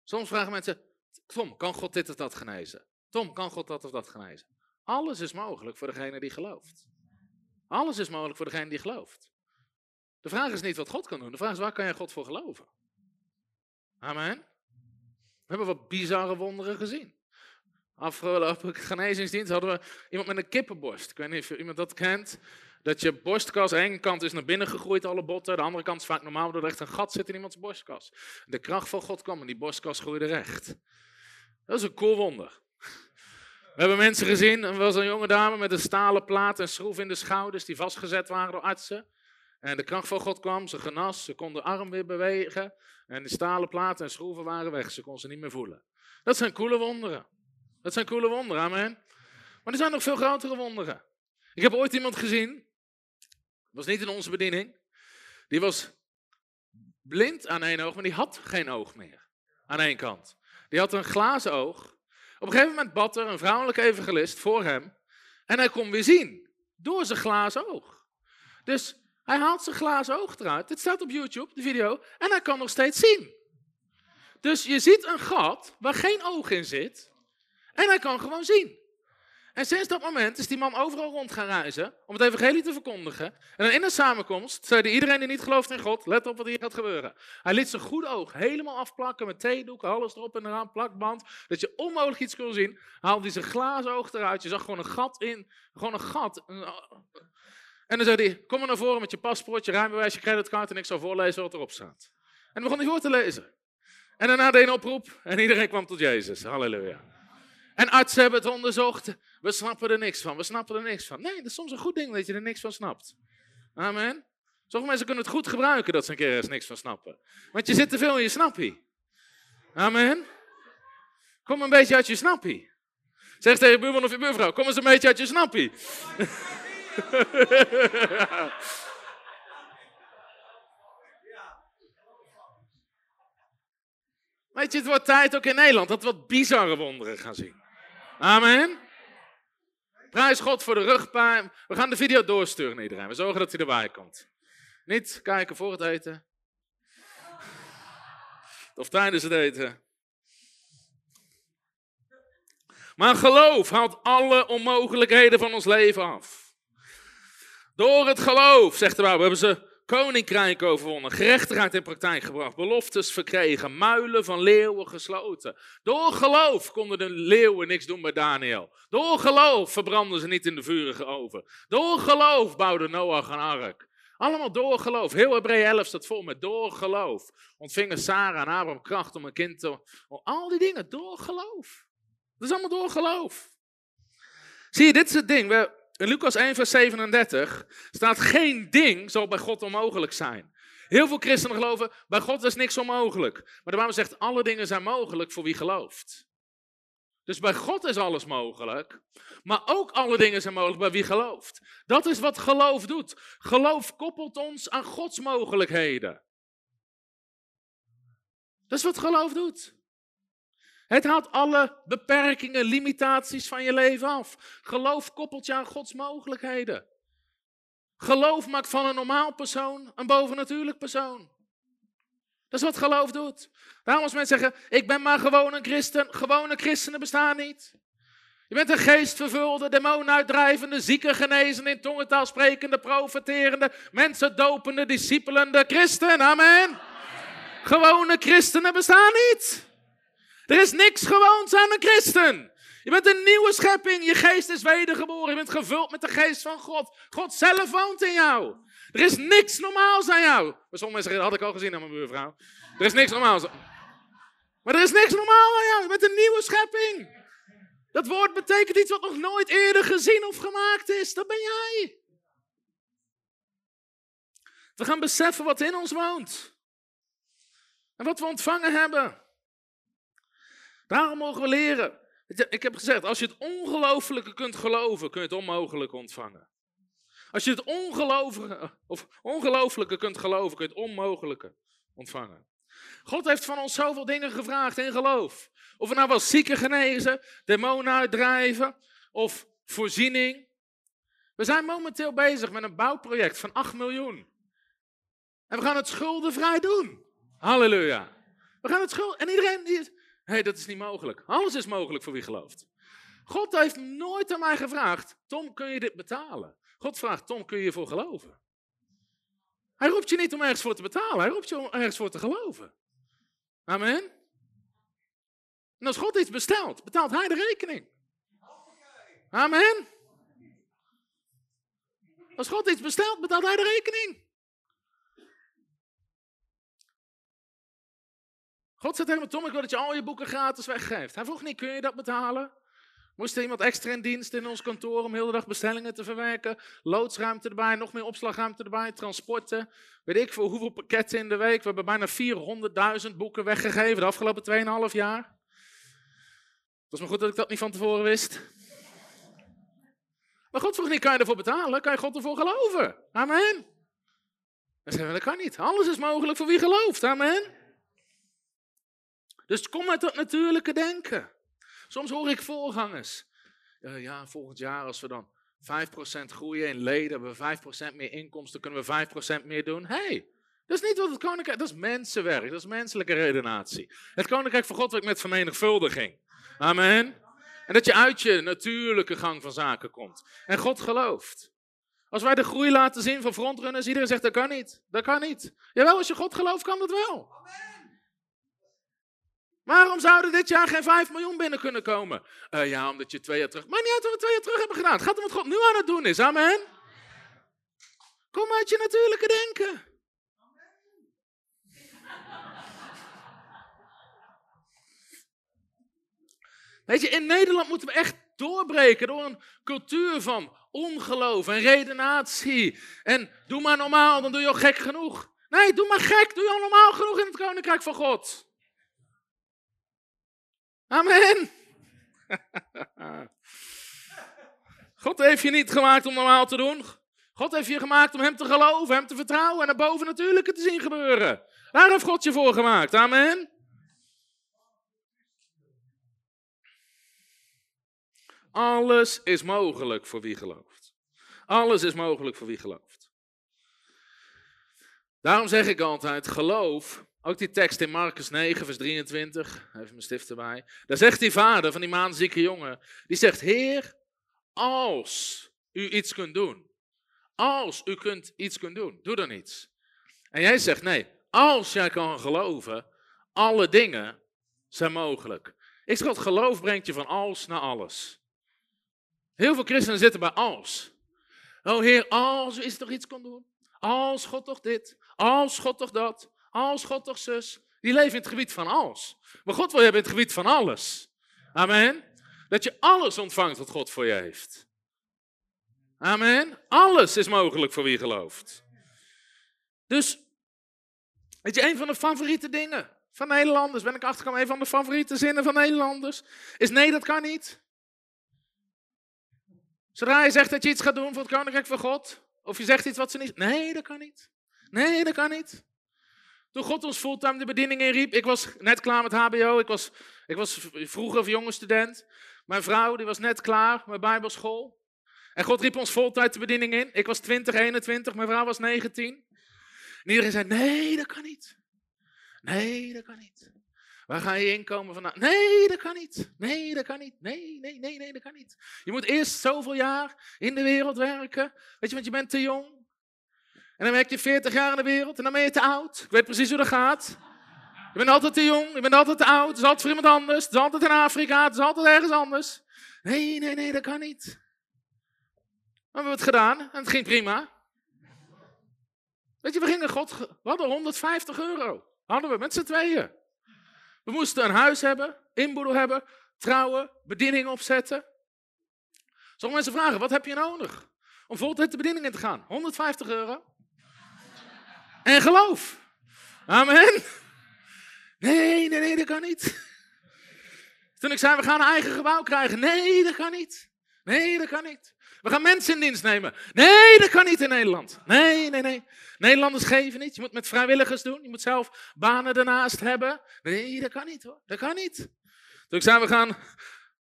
Soms vragen mensen, Tom, kan God dit of dat genezen? Tom, kan God dat of dat genezen? Alles is mogelijk voor degene die gelooft. Alles is mogelijk voor degene die gelooft. De vraag is niet wat God kan doen. De vraag is waar kan je God voor geloven? Amen. We hebben wat bizarre wonderen gezien. Afgelopen genezingsdienst hadden we iemand met een kippenborst. Ik weet niet of iemand dat kent. Dat je borstkas, ene kant is naar binnen gegroeid, alle botten. De andere kant is vaak normaal, waardoor er echt een gat zit in iemands borstkas. De kracht van God kwam en die borstkas groeide recht. Dat is een cool wonder. We hebben mensen gezien, er was een jonge dame met een stalen plaat en schroef in de schouders die vastgezet waren door artsen. En de kracht van God kwam, ze genas, ze kon de arm weer bewegen. En de stalen platen en schroeven waren weg, ze kon ze niet meer voelen. Dat zijn coole wonderen. Dat zijn coole wonderen, amen. Maar er zijn nog veel grotere wonderen. Ik heb ooit iemand gezien, was niet in onze bediening, die was blind aan één oog, maar die had geen oog meer. Aan één kant. Die had een glazen oog. Op een gegeven moment bad er een vrouwelijke evangelist voor hem. En hij kon weer zien. Door zijn glazen oog. Dus hij haalt zijn glazen oog eruit. Dit staat op YouTube, de video. En hij kan nog steeds zien. Dus je ziet een gat waar geen oog in zit. En hij kan gewoon zien. En sinds dat moment is die man overal rond gaan reizen om het evangelie te verkondigen. En in een samenkomst zei hij iedereen die niet gelooft in God, let op wat hier gaat gebeuren. Hij liet zijn goede oog helemaal afplakken met theedoeken, alles erop en eraan, plakband. Dat je onmogelijk iets kon zien. Haalde hij zijn glazen oog eruit, je zag gewoon een gat in, gewoon een gat. En dan zei hij, kom maar naar voren met je paspoort, je rijbewijs, je creditcard en ik zal voorlezen wat erop staat. En dan begon hij voor te lezen. En daarna deed een oproep en iedereen kwam tot Jezus. Halleluja. En artsen hebben het onderzocht. We snappen er niks van. We snappen er niks van. Nee, dat is soms een goed ding dat je er niks van snapt. Amen. Sommige mensen kunnen het goed gebruiken dat ze een keer eens niks van snappen. Want je zit te veel in je snappie. Amen. Kom een beetje uit je snappie. Zeg tegen je buurman of je buurvrouw, kom eens een beetje uit je snappie. Weet je, het wordt tijd ook in Nederland dat we wat bizarre wonderen gaan zien. Amen. Prijs God voor de rugpijn. We gaan de video doorsturen naar iedereen. We zorgen dat hij erbij komt. Niet kijken voor het eten. Of tijdens het eten. Maar geloof haalt alle onmogelijkheden van ons leven af. Door het geloof, zegt de Bijbel, hebben ze koninkrijk overwonnen, gerechtigheid in praktijk gebracht, beloftes verkregen, muilen van leeuwen gesloten. Door geloof konden de leeuwen niks doen bij Daniel. Door geloof verbrandden ze niet in de vurige oven. Door geloof bouwde Noach een ark. Allemaal door geloof. Heel Hebreeën 11 staat vol met door geloof. Ontvingen Sarah en Abraham kracht om een kind te... Al die dingen, door geloof. Dat is allemaal door geloof. Zie je, dit is het ding. We, in Lucas 1, vers 37 staat: Geen ding zal bij God onmogelijk zijn. Heel veel christenen geloven: bij God is niks onmogelijk. Maar de Bijbel zegt: alle dingen zijn mogelijk voor wie gelooft. Dus bij God is alles mogelijk, maar ook alle dingen zijn mogelijk bij wie gelooft. Dat is wat geloof doet. Geloof koppelt ons aan Gods mogelijkheden. Dat is wat geloof doet. Het haalt alle beperkingen, limitaties van je leven af. Geloof koppelt je aan Gods mogelijkheden. Geloof maakt van een normaal persoon een bovennatuurlijk persoon. Dat is wat geloof doet. Daarom als mensen zeggen, ik ben maar gewoon een christen. Gewone christenen bestaan niet. Je bent een geestvervulde, demon uitdrijvende, zieke genezende, in tongentaal sprekende, profeterende, mensen dopende, discipelende christen. Amen. Gewone christenen bestaan niet. Er is niks gewoons aan een christen. Je bent een nieuwe schepping. Je geest is wedergeboren. Je bent gevuld met de geest van God. God zelf woont in jou. Er is niks normaals aan jou. Maar sommige mensen had ik al gezien aan mijn buurvrouw. Er is niks normaals. Maar er is niks normaal aan jou. Je bent een nieuwe schepping. Dat woord betekent iets wat nog nooit eerder gezien of gemaakt is. Dat ben jij. We gaan beseffen wat in ons woont. En wat we ontvangen hebben. Daarom mogen we leren. Ik heb gezegd, als je het ongelofelijke kunt geloven, kun je het onmogelijke ontvangen. Als je het ongelooflijke, of ongelooflijke kunt geloven, kun je het onmogelijke ontvangen. God heeft van ons zoveel dingen gevraagd in geloof. Of we nou wel zieken genezen, demonen uitdrijven of voorziening. We zijn momenteel bezig met een bouwproject van 8 miljoen. En we gaan het schuldenvrij doen. Halleluja. We gaan het schulden. En iedereen die hey, dat is niet mogelijk. Alles is mogelijk voor wie gelooft. God heeft nooit aan mij gevraagd, Tom, kun je dit betalen? God vraagt, Tom, kun je hiervoor geloven? Hij roept je niet om ergens voor te betalen, hij roept je om ergens voor te geloven. Amen. En als God iets bestelt, betaalt hij de rekening. Amen. Als God iets bestelt, betaalt hij de rekening. God zegt tegen Tom, ik wil dat je al je boeken gratis weggeeft. Hij vroeg niet, kun je dat betalen? Moest er iemand extra in dienst in ons kantoor om heel de dag bestellingen te verwerken? Loodsruimte erbij, nog meer opslagruimte erbij, transporten. Weet ik voor hoeveel pakketten in de week. We hebben bijna 400.000 boeken weggegeven de afgelopen 2,5 jaar. Het was maar goed dat ik dat niet van tevoren wist. Maar God vroeg niet, kan je ervoor betalen? Kan je God ervoor geloven? Amen. Dan zeggen dat kan niet. Alles is mogelijk voor wie gelooft. Amen. Dus kom met dat natuurlijke denken. Soms hoor ik voorgangers. Uh, ja, volgend jaar als we dan 5% groeien in leden, hebben we 5% meer inkomsten, kunnen we 5% meer doen. hey, dat is niet wat het koninkrijk, dat is mensenwerk, dat is menselijke redenatie. Het koninkrijk van God werkt met vermenigvuldiging. Amen. En dat je uit je natuurlijke gang van zaken komt. En God gelooft. Als wij de groei laten zien van frontrunners, iedereen zegt dat kan niet. Dat kan niet. Jawel, als je God gelooft, kan dat wel. Waarom zouden dit jaar geen 5 miljoen binnen kunnen komen? Uh, ja, omdat je twee jaar terug. Maar niet uit wat we twee jaar terug hebben gedaan. Het gaat om wat God nu aan het doen is. Amen. Kom uit je natuurlijke denken. Weet je, in Nederland moeten we echt doorbreken door een cultuur van ongeloof en redenatie. En doe maar normaal, dan doe je al gek genoeg. Nee, doe maar gek, doe je al normaal genoeg in het koninkrijk van God. Amen. God heeft je niet gemaakt om normaal te doen. God heeft je gemaakt om Hem te geloven, Hem te vertrouwen en naar boven natuurlijke te zien gebeuren. Daar heeft God je voor gemaakt. Amen. Alles is mogelijk voor wie gelooft. Alles is mogelijk voor wie gelooft. Daarom zeg ik altijd: geloof ook die tekst in Marcus 9, vers 23, even mijn stift erbij. Daar zegt die vader van die maanzieke jongen, die zegt, Heer, als u iets kunt doen, als u kunt iets kunt doen, doe dan iets. En jij zegt, nee, als jij kan geloven, alle dingen zijn mogelijk. Ik zeg, geloof brengt je van als naar alles. Heel veel christenen zitten bij als. Oh Heer, als u iets toch iets kon doen. Als God toch dit. Als God toch dat. Als God toch zus. Die leven in het gebied van als. Maar God wil je hebben in het gebied van alles. Amen. Dat je alles ontvangt wat God voor je heeft. Amen. Alles is mogelijk voor wie gelooft. Dus, weet je, een van de favoriete dingen van Nederlanders, ben ik achtergekomen, een van de favoriete zinnen van Nederlanders, is nee, dat kan niet. Zodra je zegt dat je iets gaat doen voor het koninkrijk van God, of je zegt iets wat ze niet, nee, dat kan niet. Nee, dat kan niet. Toen God ons fulltime de bediening inriep, ik was net klaar met HBO, ik was, ik was vroeger jonge student. Mijn vrouw die was net klaar met bijbelschool. En God riep ons fulltime de bediening in. Ik was 20, 21, mijn vrouw was 19. En iedereen zei, nee, dat kan niet. Nee, dat kan niet. Waar ga je inkomen vandaan? Nee, dat kan niet. Nee, dat kan niet. Nee, nee, nee, nee, dat kan niet. Je moet eerst zoveel jaar in de wereld werken. Weet je, want je bent te jong. En dan werk je 40 jaar in de wereld en dan ben je te oud. Ik weet precies hoe dat gaat. Je bent altijd te jong, je bent altijd te oud. Het is altijd voor iemand anders. Het is altijd in Afrika, het is altijd ergens anders. Nee, nee, nee, dat kan niet. Maar we hebben het gedaan en het ging prima. Weet je, we gingen God. We hadden 150 euro. Hadden we met z'n tweeën. We moesten een huis hebben, inboedel hebben, trouwen, bediening opzetten. Sommige mensen vragen: wat heb je nodig om voltijd de bediening in te gaan? 150 euro en geloof. Amen. Nee, nee, nee, dat kan niet. Toen ik zei, we gaan een eigen gebouw krijgen. Nee, dat kan niet. Nee, dat kan niet. We gaan mensen in dienst nemen. Nee, dat kan niet in Nederland. Nee, nee, nee. Nederlanders geven niet. Je moet met vrijwilligers doen. Je moet zelf banen ernaast hebben. Nee, dat kan niet hoor. Dat kan niet. Toen ik zei, we gaan...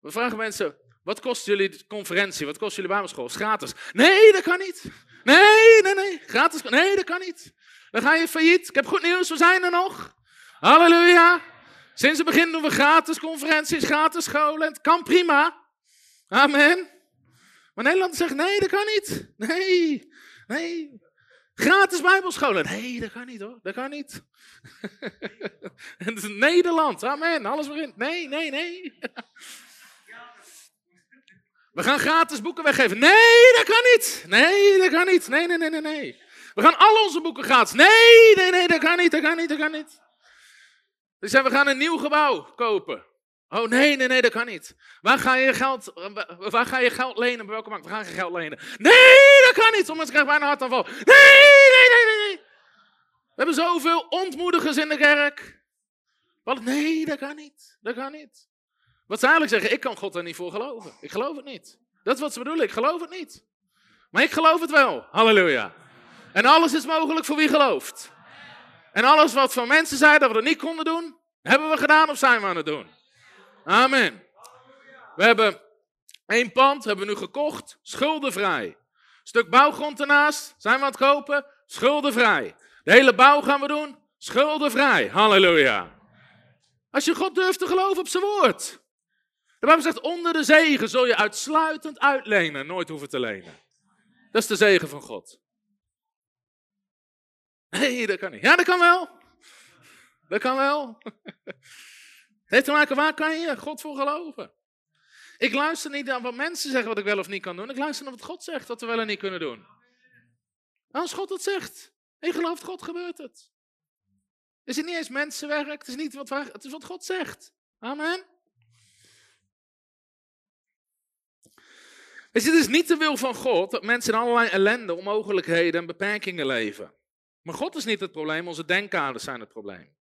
We vragen mensen, wat kost jullie conferentie? Wat kost jullie bijbelschool? gratis. Nee, dat kan niet. Nee, nee, nee. Gratis. Nee, dat kan niet. Dan ga je failliet. Ik heb goed nieuws, we zijn er nog. Halleluja. Sinds het begin doen we gratis conferenties, gratis scholen. Het kan prima. Amen. Maar Nederland zegt, nee, dat kan niet. Nee, nee. Gratis bijbelscholen. Nee, dat kan niet hoor. Dat kan niet. het is Nederland. Amen. Alles erin. Nee, nee, nee. We gaan gratis boeken weggeven. Nee, dat kan niet. Nee, dat kan niet. Nee, nee, nee, nee, nee. We gaan al onze boeken gratis. Nee, nee, nee, dat kan niet, dat kan niet, dat kan niet. Dus we gaan een nieuw gebouw kopen. Oh nee, nee, nee, dat kan niet. Waar ga je geld, waar ga je geld lenen? Bij welke bank? We gaan geen geld lenen. Nee, dat kan niet. Sommige mensen krijgen bijna hartaanval. Nee, nee, nee, nee, nee. We hebben zoveel ontmoedigers in de kerk. Wat? Nee, dat kan niet. Dat kan niet. Wat ze eigenlijk zeggen, ik kan God er niet voor geloven. Ik geloof het niet. Dat is wat ze bedoelen, ik geloof het niet. Maar ik geloof het wel. Halleluja. En alles is mogelijk voor wie gelooft. En alles wat van mensen zei dat we het niet konden doen, hebben we gedaan of zijn we aan het doen. Amen. We hebben één pand, hebben we nu gekocht, schuldenvrij. Stuk bouwgrond ernaast, zijn we aan het kopen, schuldenvrij. De hele bouw gaan we doen, schuldenvrij. Halleluja. Als je God durft te geloven op zijn woord. De Bijbel zegt, onder de zegen zul je uitsluitend uitlenen, nooit hoeven te lenen. Dat is de zegen van God. Nee, dat kan niet. Ja, dat kan wel. Dat kan wel. Het heeft te maken, waar kan je God voor geloven? Ik luister niet naar wat mensen zeggen wat ik wel of niet kan doen. Ik luister naar wat God zegt wat we wel en niet kunnen doen. Als God het zegt en je gelooft God, gebeurt het. Het is niet eens mensenwerk, het is, niet wat, het is wat God zegt. Amen. Het is niet de wil van God dat mensen in allerlei ellende, onmogelijkheden en beperkingen leven. Maar God is niet het probleem, onze denkkaders zijn het probleem.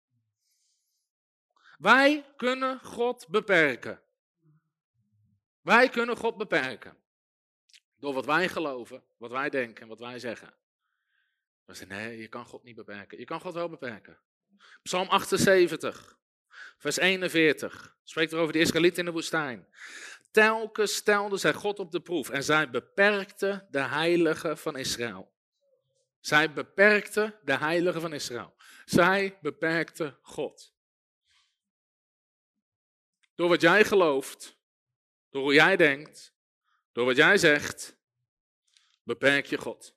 Wij kunnen God beperken. Wij kunnen God beperken. Door wat wij geloven, wat wij denken en wat wij zeggen. We zeggen, nee, je kan God niet beperken. Je kan God wel beperken. Psalm 78, vers 41, spreekt er over de Israëlieten in de woestijn. Telkens stelde zij God op de proef en zij beperkte de heilige van Israël. Zij beperkte de heilige van Israël. Zij beperkte God. Door wat jij gelooft, door hoe jij denkt, door wat jij zegt, beperk je God.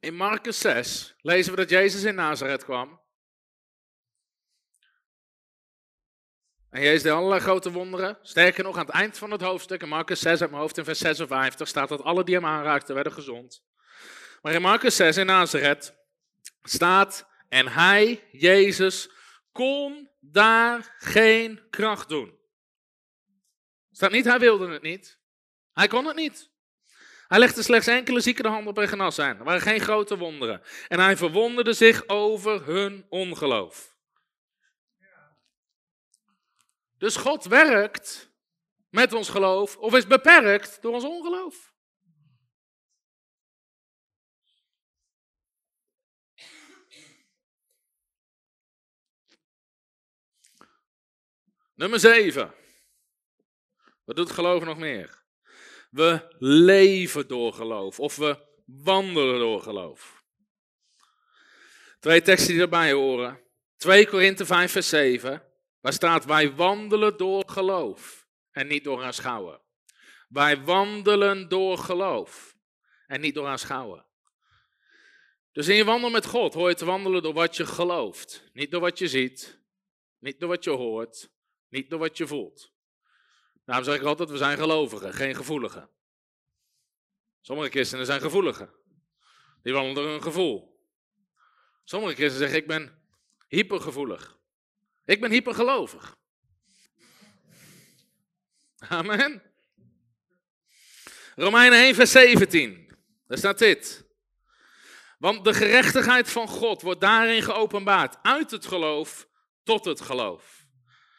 In Marcus 6 lezen we dat Jezus in Nazareth kwam. En Jezus deed allerlei grote wonderen. Sterker nog, aan het eind van het hoofdstuk, in Marcus 6 uit mijn hoofd in vers 56, staat dat alle die hem aanraakten werden gezond. Maar in Marcus 6 in Nazareth staat, en hij, Jezus, kon daar geen kracht doen. Staat niet, hij wilde het niet. Hij kon het niet. Hij legde slechts enkele zieken de hand op en genas zijn. Er waren geen grote wonderen. En hij verwonderde zich over hun ongeloof. Dus God werkt met ons geloof of is beperkt door ons ongeloof. Nummer 7. Wat doet geloof nog meer? We leven door geloof of we wandelen door geloof. Twee teksten die erbij horen. 2 Korinthe 5 vers 7. Waar staat wij wandelen door geloof en niet door aanschouwen. Wij wandelen door geloof en niet door aanschouwen. Dus in je wandel met God hoor je te wandelen door wat je gelooft. Niet door wat je ziet, niet door wat je hoort, niet door wat je voelt. Daarom zeg ik altijd, we zijn gelovigen, geen gevoeligen. Sommige christenen zijn gevoeligen. Die wandelen door hun gevoel. Sommige christenen zeggen, ik ben hypergevoelig. Ik ben hypergelovig. Amen. Romeinen 1, vers 17. Daar staat dit. Want de gerechtigheid van God wordt daarin geopenbaard. Uit het geloof tot het geloof.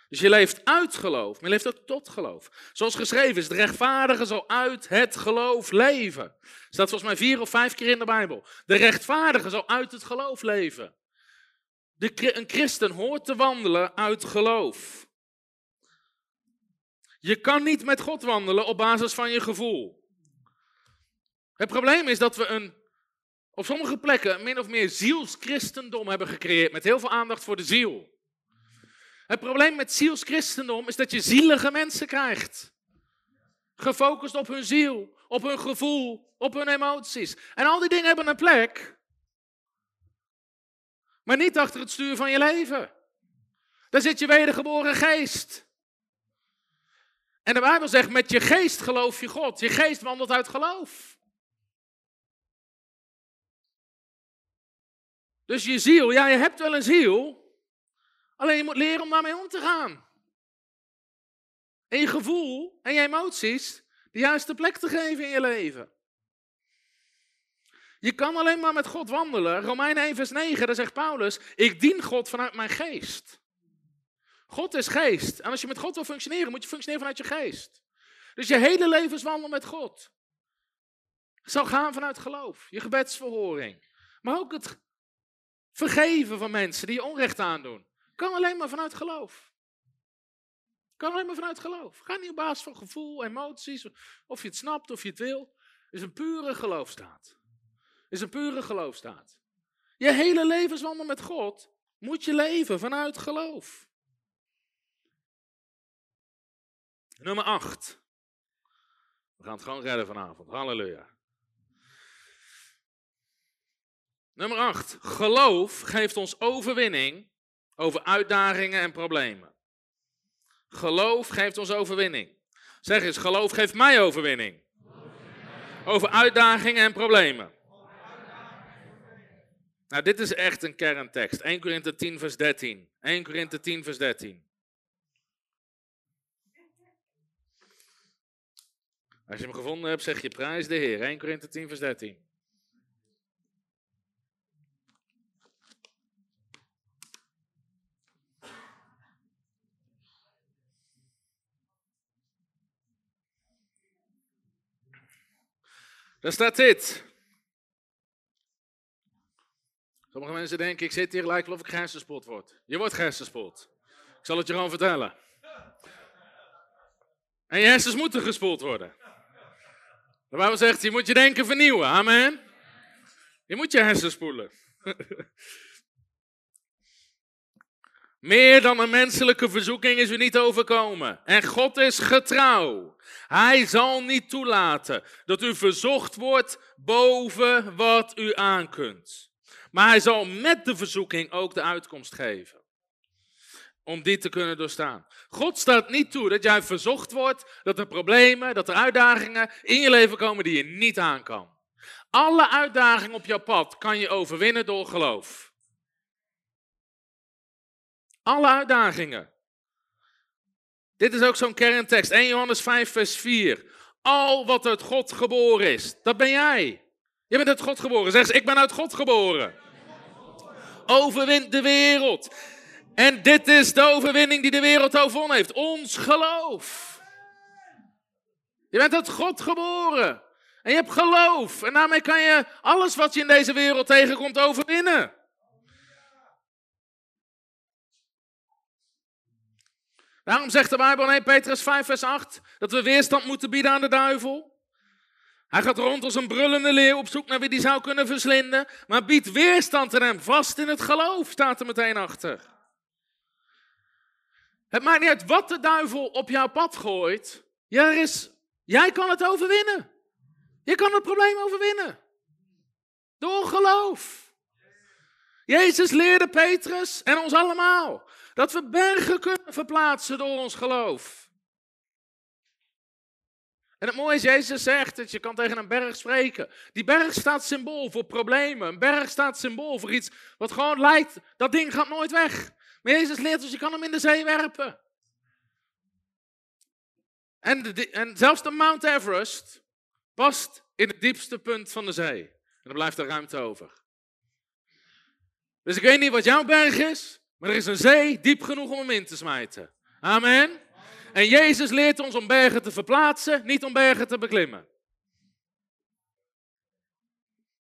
Dus je leeft uit geloof, maar je leeft ook tot geloof. Zoals geschreven is, de rechtvaardige zal uit het geloof leven. Staat volgens mij vier of vijf keer in de Bijbel. De rechtvaardige zal uit het geloof leven. De, een christen hoort te wandelen uit geloof. Je kan niet met God wandelen op basis van je gevoel. Het probleem is dat we een, op sommige plekken min of meer zielschristendom hebben gecreëerd met heel veel aandacht voor de ziel. Het probleem met zielschristendom is dat je zielige mensen krijgt. Gefocust op hun ziel, op hun gevoel, op hun emoties. En al die dingen hebben een plek. Maar niet achter het stuur van je leven. Daar zit je wedergeboren geest. En de Bijbel zegt, met je geest geloof je God. Je geest wandelt uit geloof. Dus je ziel, ja, je hebt wel een ziel. Alleen je moet leren om daarmee om te gaan. En je gevoel en je emoties de juiste plek te geven in je leven. Je kan alleen maar met God wandelen. Romeinen 1 vers 9, daar zegt Paulus, ik dien God vanuit mijn geest. God is geest. En als je met God wil functioneren, moet je functioneren vanuit je geest. Dus je hele levenswandel met God zal gaan vanuit geloof. Je gebedsverhoring. Maar ook het vergeven van mensen die je onrecht aandoen. Kan alleen maar vanuit geloof. Kan alleen maar vanuit geloof. Ga niet op basis van gevoel, emoties, of je het snapt of je het wil. Het is een pure geloofstaat. Is een pure geloofstaat. Je hele levenswandel met God moet je leven vanuit geloof. Nummer 8. We gaan het gewoon redden vanavond. Halleluja. Nummer 8. Geloof geeft ons overwinning over uitdagingen en problemen. Geloof geeft ons overwinning. Zeg eens, geloof geeft mij overwinning. Over uitdagingen en problemen. Nou, dit is echt een kerntekst. 1 Korinthe 10, vers 13. 1 Korinthe 10, vers 13. Als je hem gevonden hebt, zeg je prijs de Heer. 1 Korinthe 10, vers 13. Daar staat dit. Sommige mensen denken, ik zit hier lijkt of ik gersenspot word. Je wordt gersenspot. Ik zal het je gewoon vertellen. En je hersens moeten gespoeld worden. De Bijbel zegt, je moet je denken vernieuwen. Amen. Je moet je hersens spoelen. Meer dan een menselijke verzoeking is u niet overkomen. En God is getrouw. Hij zal niet toelaten dat u verzocht wordt boven wat u aankunt. Maar hij zal met de verzoeking ook de uitkomst geven. Om die te kunnen doorstaan. God staat niet toe dat jij verzocht wordt, dat er problemen, dat er uitdagingen in je leven komen die je niet aan kan. Alle uitdagingen op jouw pad kan je overwinnen door geloof. Alle uitdagingen. Dit is ook zo'n kerntekst. 1 Johannes 5, vers 4. Al wat uit God geboren is, dat ben jij. Je bent uit God geboren. Zeg eens, ik ben uit God geboren. Overwint de wereld. En dit is de overwinning die de wereld overwonnen heeft. Ons geloof. Je bent uit God geboren. En je hebt geloof. En daarmee kan je alles wat je in deze wereld tegenkomt overwinnen. Daarom zegt de Bijbel in 1 Petrus 5, vers 8 dat we weerstand moeten bieden aan de duivel. Hij gaat rond als een brullende leeuw op zoek naar wie die zou kunnen verslinden. Maar biedt weerstand aan hem vast in het geloof, staat er meteen achter. Het maakt niet uit wat de duivel op jouw pad gooit. Is, jij kan het overwinnen. Je kan het probleem overwinnen. Door geloof. Jezus leerde Petrus en ons allemaal dat we bergen kunnen verplaatsen door ons geloof. En het mooie is, Jezus zegt dat je kan tegen een berg spreken. Die berg staat symbool voor problemen. Een berg staat symbool voor iets wat gewoon lijkt, dat ding gaat nooit weg. Maar Jezus leert ons, je kan hem in de zee werpen. En, en zelfs de Mount Everest past in het diepste punt van de zee. En er blijft er ruimte over. Dus ik weet niet wat jouw berg is, maar er is een zee diep genoeg om hem in te smijten. Amen. En Jezus leert ons om bergen te verplaatsen, niet om bergen te beklimmen.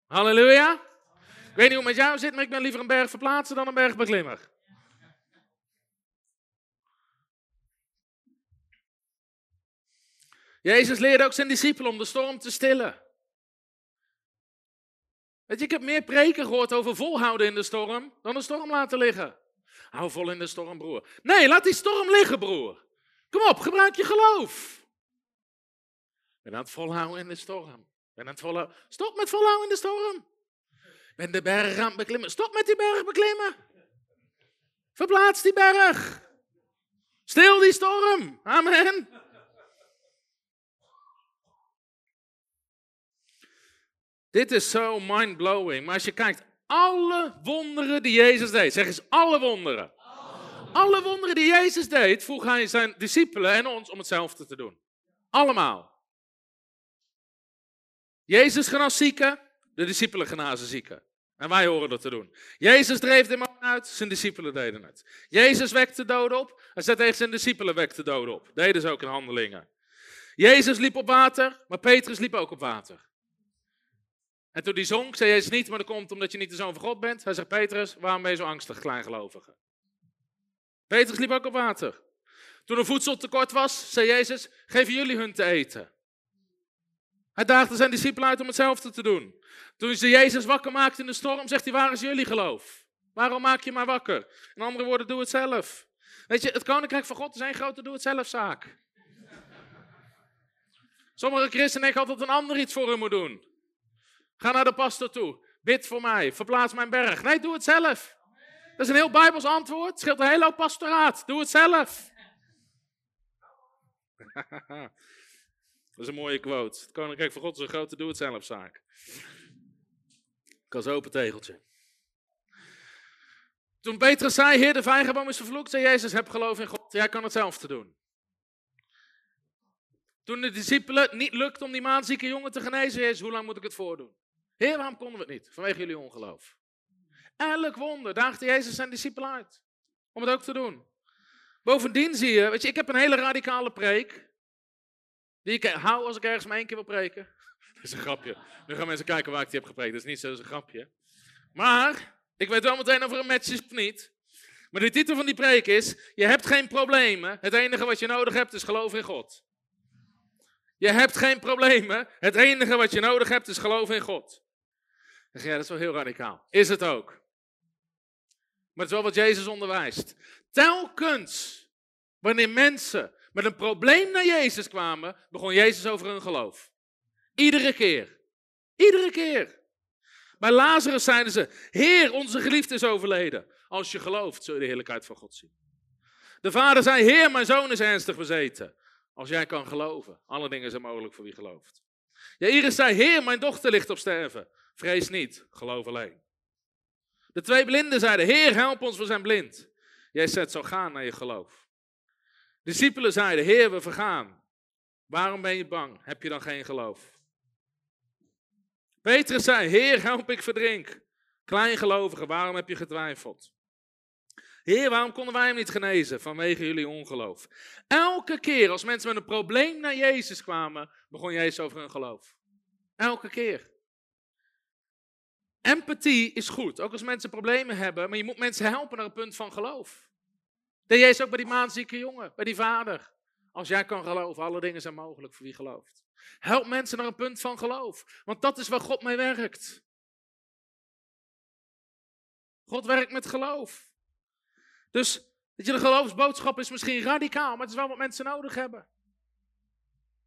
Halleluja. Ik weet niet hoe het met jou zit, maar ik ben liever een berg verplaatsen dan een berg beklimmer. Jezus leerde ook zijn discipelen om de storm te stillen. Weet je, ik heb meer preken gehoord over volhouden in de storm dan de storm laten liggen. Hou vol in de storm, broer. Nee, laat die storm liggen, broer. Kom op, gebruik je geloof. Ben aan het volhouden in de storm. Ben aan het volhouden. Stop met volhouden in de storm. Ben de berg aan het beklimmen. Stop met die berg beklimmen. Verplaats die berg. Stil die storm. Amen. Dit is zo mind-blowing. Maar als je kijkt, alle wonderen die Jezus deed, zeg eens alle wonderen. Alle wonderen die Jezus deed, vroeg hij zijn discipelen en ons om hetzelfde te doen. Allemaal. Jezus genas zieken, de discipelen genazen zieken. En wij horen dat te doen. Jezus dreef de man uit, zijn discipelen deden het. Jezus wekte doden op, hij zei tegen zijn discipelen wekte doden op. Deden ze ook in handelingen. Jezus liep op water, maar Petrus liep ook op water. En toen die zong, zei Jezus niet, maar dat komt omdat je niet de zoon van God bent. Hij zegt, Petrus, waarom ben je zo angstig, kleingelovige? Petrus liep ook op water. Toen er voedseltekort was, zei Jezus, geven jullie hun te eten. Hij daagde zijn discipelen uit om hetzelfde te doen. Toen ze Jezus wakker maakte in de storm, zegt hij, waar is jullie geloof? Waarom maak je maar wakker? In andere woorden, doe het zelf. Weet je, het koninkrijk van God is een grote doe-het-zelf-zaak. Sommige christenen denken altijd dat een ander iets voor hun moet doen. Ga naar de pastor toe. Bid voor mij. Verplaats mijn berg. Nee, doe het zelf. Dat is een heel Bijbels antwoord. Het scheelt een hele hoop pastoraat. Doe het zelf. Dat is een mooie quote. Het koninkrijk van God is een grote doe-het-zelf-zaak. Kas open tegeltje. Toen Petrus zei, Heer, de vijgenboom is vervloekt, zei Jezus, heb geloof in God. Jij kan hetzelfde doen. Toen de discipelen niet lukt om die maanzieke jongen te genezen, Jezus, hoe lang moet ik het voordoen? Heer, waarom konden we het niet? Vanwege jullie ongeloof. Elk wonder daagde Jezus zijn discipelen uit. Om het ook te doen. Bovendien zie je, weet je, ik heb een hele radicale preek. Die ik hou als ik ergens maar één keer wil preken. Dat is een grapje. Nu gaan mensen kijken waar ik die heb gepreekt. Dat is niet zo, dat is een grapje. Maar, ik weet wel meteen of er een match is of niet. Maar de titel van die preek is, je hebt geen problemen. Het enige wat je nodig hebt is geloof in God. Je hebt geen problemen. Het enige wat je nodig hebt is geloof in God. Ja, dat is wel heel radicaal. Is het ook. Maar het is wel wat Jezus onderwijst. Telkens wanneer mensen met een probleem naar Jezus kwamen, begon Jezus over hun geloof. Iedere keer. Iedere keer. Bij Lazarus zeiden ze: Heer, onze geliefde is overleden. Als je gelooft, zul je de heerlijkheid van God zien. De vader zei: Heer, mijn zoon is ernstig bezeten. Als jij kan geloven, alle dingen zijn mogelijk voor wie gelooft. Jairus zei: Heer, mijn dochter ligt op sterven. Vrees niet, geloof alleen. De twee blinden zeiden: Heer, help ons, we zijn blind. Jij zet zo gaan naar je geloof. Discipelen zeiden: Heer, we vergaan. Waarom ben je bang? Heb je dan geen geloof? Petrus zei: Heer, help, ik verdrink. Kleingelovige, waarom heb je getwijfeld? Heer, waarom konden wij hem niet genezen? Vanwege jullie ongeloof. Elke keer als mensen met een probleem naar Jezus kwamen, begon Jezus over hun geloof. Elke keer. Empathie is goed, ook als mensen problemen hebben, maar je moet mensen helpen naar een punt van geloof. Dat Jezus ook bij die maanzieke jongen, bij die vader. Als jij kan geloven, alle dingen zijn mogelijk voor wie gelooft. Help mensen naar een punt van geloof, want dat is waar God mee werkt. God werkt met geloof. Dus dat je, de geloofsboodschap is misschien radicaal, maar het is wel wat mensen nodig hebben.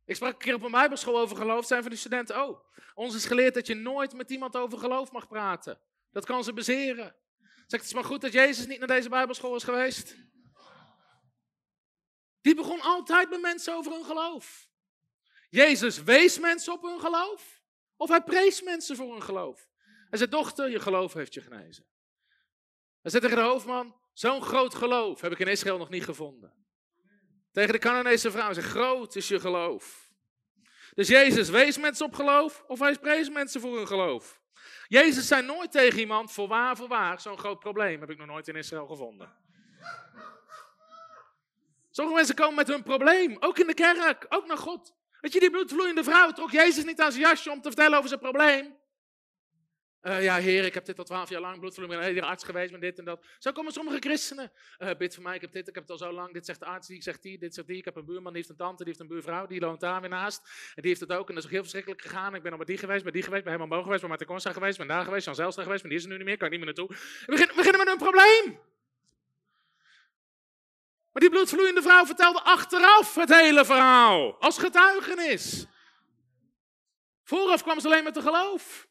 Ik sprak een keer op een bijbelschool over geloof, zijn van die studenten, oh, ons is geleerd dat je nooit met iemand over geloof mag praten. Dat kan ze bezeren. Zeg, het is maar goed dat Jezus niet naar deze bijbelschool is geweest. Die begon altijd met mensen over hun geloof. Jezus wees mensen op hun geloof, of hij prees mensen voor hun geloof. Hij zei, dochter, je geloof heeft je genezen. Hij zei tegen de hoofdman, Zo'n groot geloof heb ik in Israël nog niet gevonden. Tegen de Canaanese vrouw zei, groot is je geloof. Dus Jezus wees mensen op geloof of hij prees mensen voor hun geloof. Jezus zei nooit tegen iemand, voorwaar, voorwaar, zo'n groot probleem heb ik nog nooit in Israël gevonden. Sommige mensen komen met hun probleem, ook in de kerk, ook naar God. Weet je, die bloedvloeiende vrouw trok Jezus niet aan zijn jasje om te vertellen over zijn probleem. Uh, ja, heer, ik heb dit al twaalf jaar lang bloedverloop, ik ben arts geweest met dit en dat. Zo komen sommige christenen. Uh, bid voor mij, ik heb dit, ik heb het al zo lang. Dit zegt de arts, die zegt die, dit zegt die. Ik heb een buurman, die heeft een tante, die heeft een buurvrouw, die loont daar weer naast. En die heeft het ook en dat is ook heel verschrikkelijk gegaan. Ik ben al bij die geweest, bij die geweest, bij Herman Boog geweest, bij Martin Consta geweest, ben daar geweest, Jan Zelstra geweest, maar die is er nu niet meer, kan ik niet meer naartoe. We beginnen, we beginnen met een probleem. Maar die bloedvloeiende vrouw vertelde achteraf het hele verhaal. Als getuigenis. Vooraf kwam ze alleen met de geloof.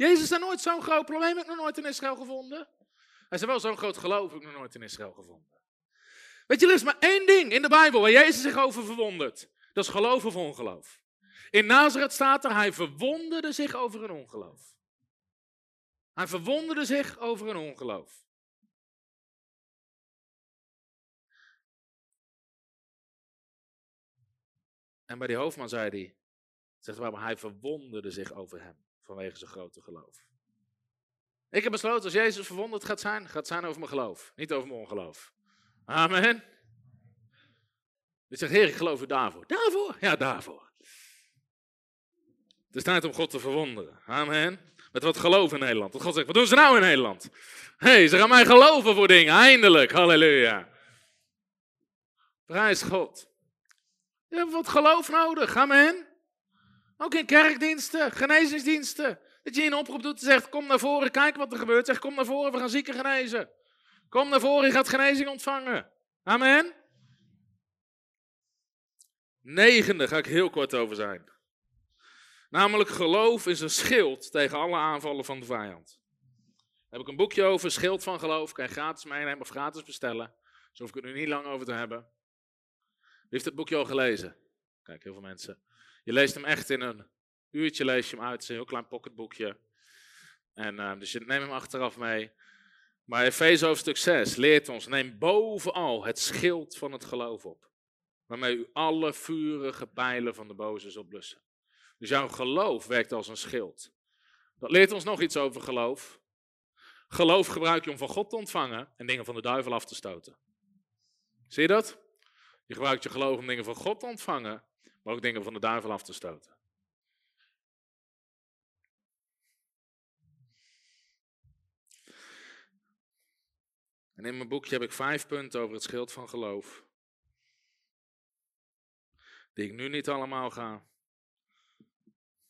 Jezus heeft nooit zo'n groot probleem, heb ik nog nooit in Israël gevonden. Hij zei wel zo'n groot geloof, heb ik nog nooit in Israël gevonden. Weet je, er is maar één ding in de Bijbel waar Jezus zich over verwondert. Dat is geloof of ongeloof. In Nazareth staat er, hij verwonderde zich over een ongeloof. Hij verwonderde zich over een ongeloof. En bij die hoofdman zei hij, zegt maar, hij verwonderde zich over hem vanwege zijn grote geloof. Ik heb besloten, als Jezus verwonderd gaat zijn, gaat zijn over mijn geloof, niet over mijn ongeloof. Amen. Ik zeg, Heer, ik geloof u daarvoor. Daarvoor? Ja, daarvoor. Het is tijd om God te verwonderen. Amen. Met wat geloof in Nederland. Dat God zegt, wat doen ze nou in Nederland? Hé, hey, ze gaan mij geloven voor dingen. Eindelijk. Halleluja. Prijs God. Je hebt wat geloof nodig. Amen. Ook in kerkdiensten, genezingsdiensten. Dat je een oproep doet en zegt, kom naar voren, kijk wat er gebeurt. Zeg, kom naar voren, we gaan zieken genezen. Kom naar voren, je gaat genezing ontvangen. Amen. Negende ga ik heel kort over zijn. Namelijk geloof is een schild tegen alle aanvallen van de vijand. Heb ik een boekje over, schild van geloof. Kan je gratis meenemen of gratis bestellen. Zo hoef ik het nu niet lang over te hebben. Wie heeft het boekje al gelezen? Kijk, heel veel mensen. Je leest hem echt in een uurtje, lees je hem uit. Het is een heel klein pocketboekje. En, uh, dus je neemt hem achteraf mee. Maar Efeze hoofdstuk 6 leert ons, neem bovenal het schild van het geloof op. Waarmee u alle vurige pijlen van de boze zult blussen. Dus jouw geloof werkt als een schild. Dat leert ons nog iets over geloof. Geloof gebruik je om van God te ontvangen en dingen van de duivel af te stoten. Zie je dat? Je gebruikt je geloof om dingen van God te ontvangen, maar ook dingen van de duivel af te stoten. En in mijn boekje heb ik vijf punten over het schild van geloof. Die ik nu niet allemaal ga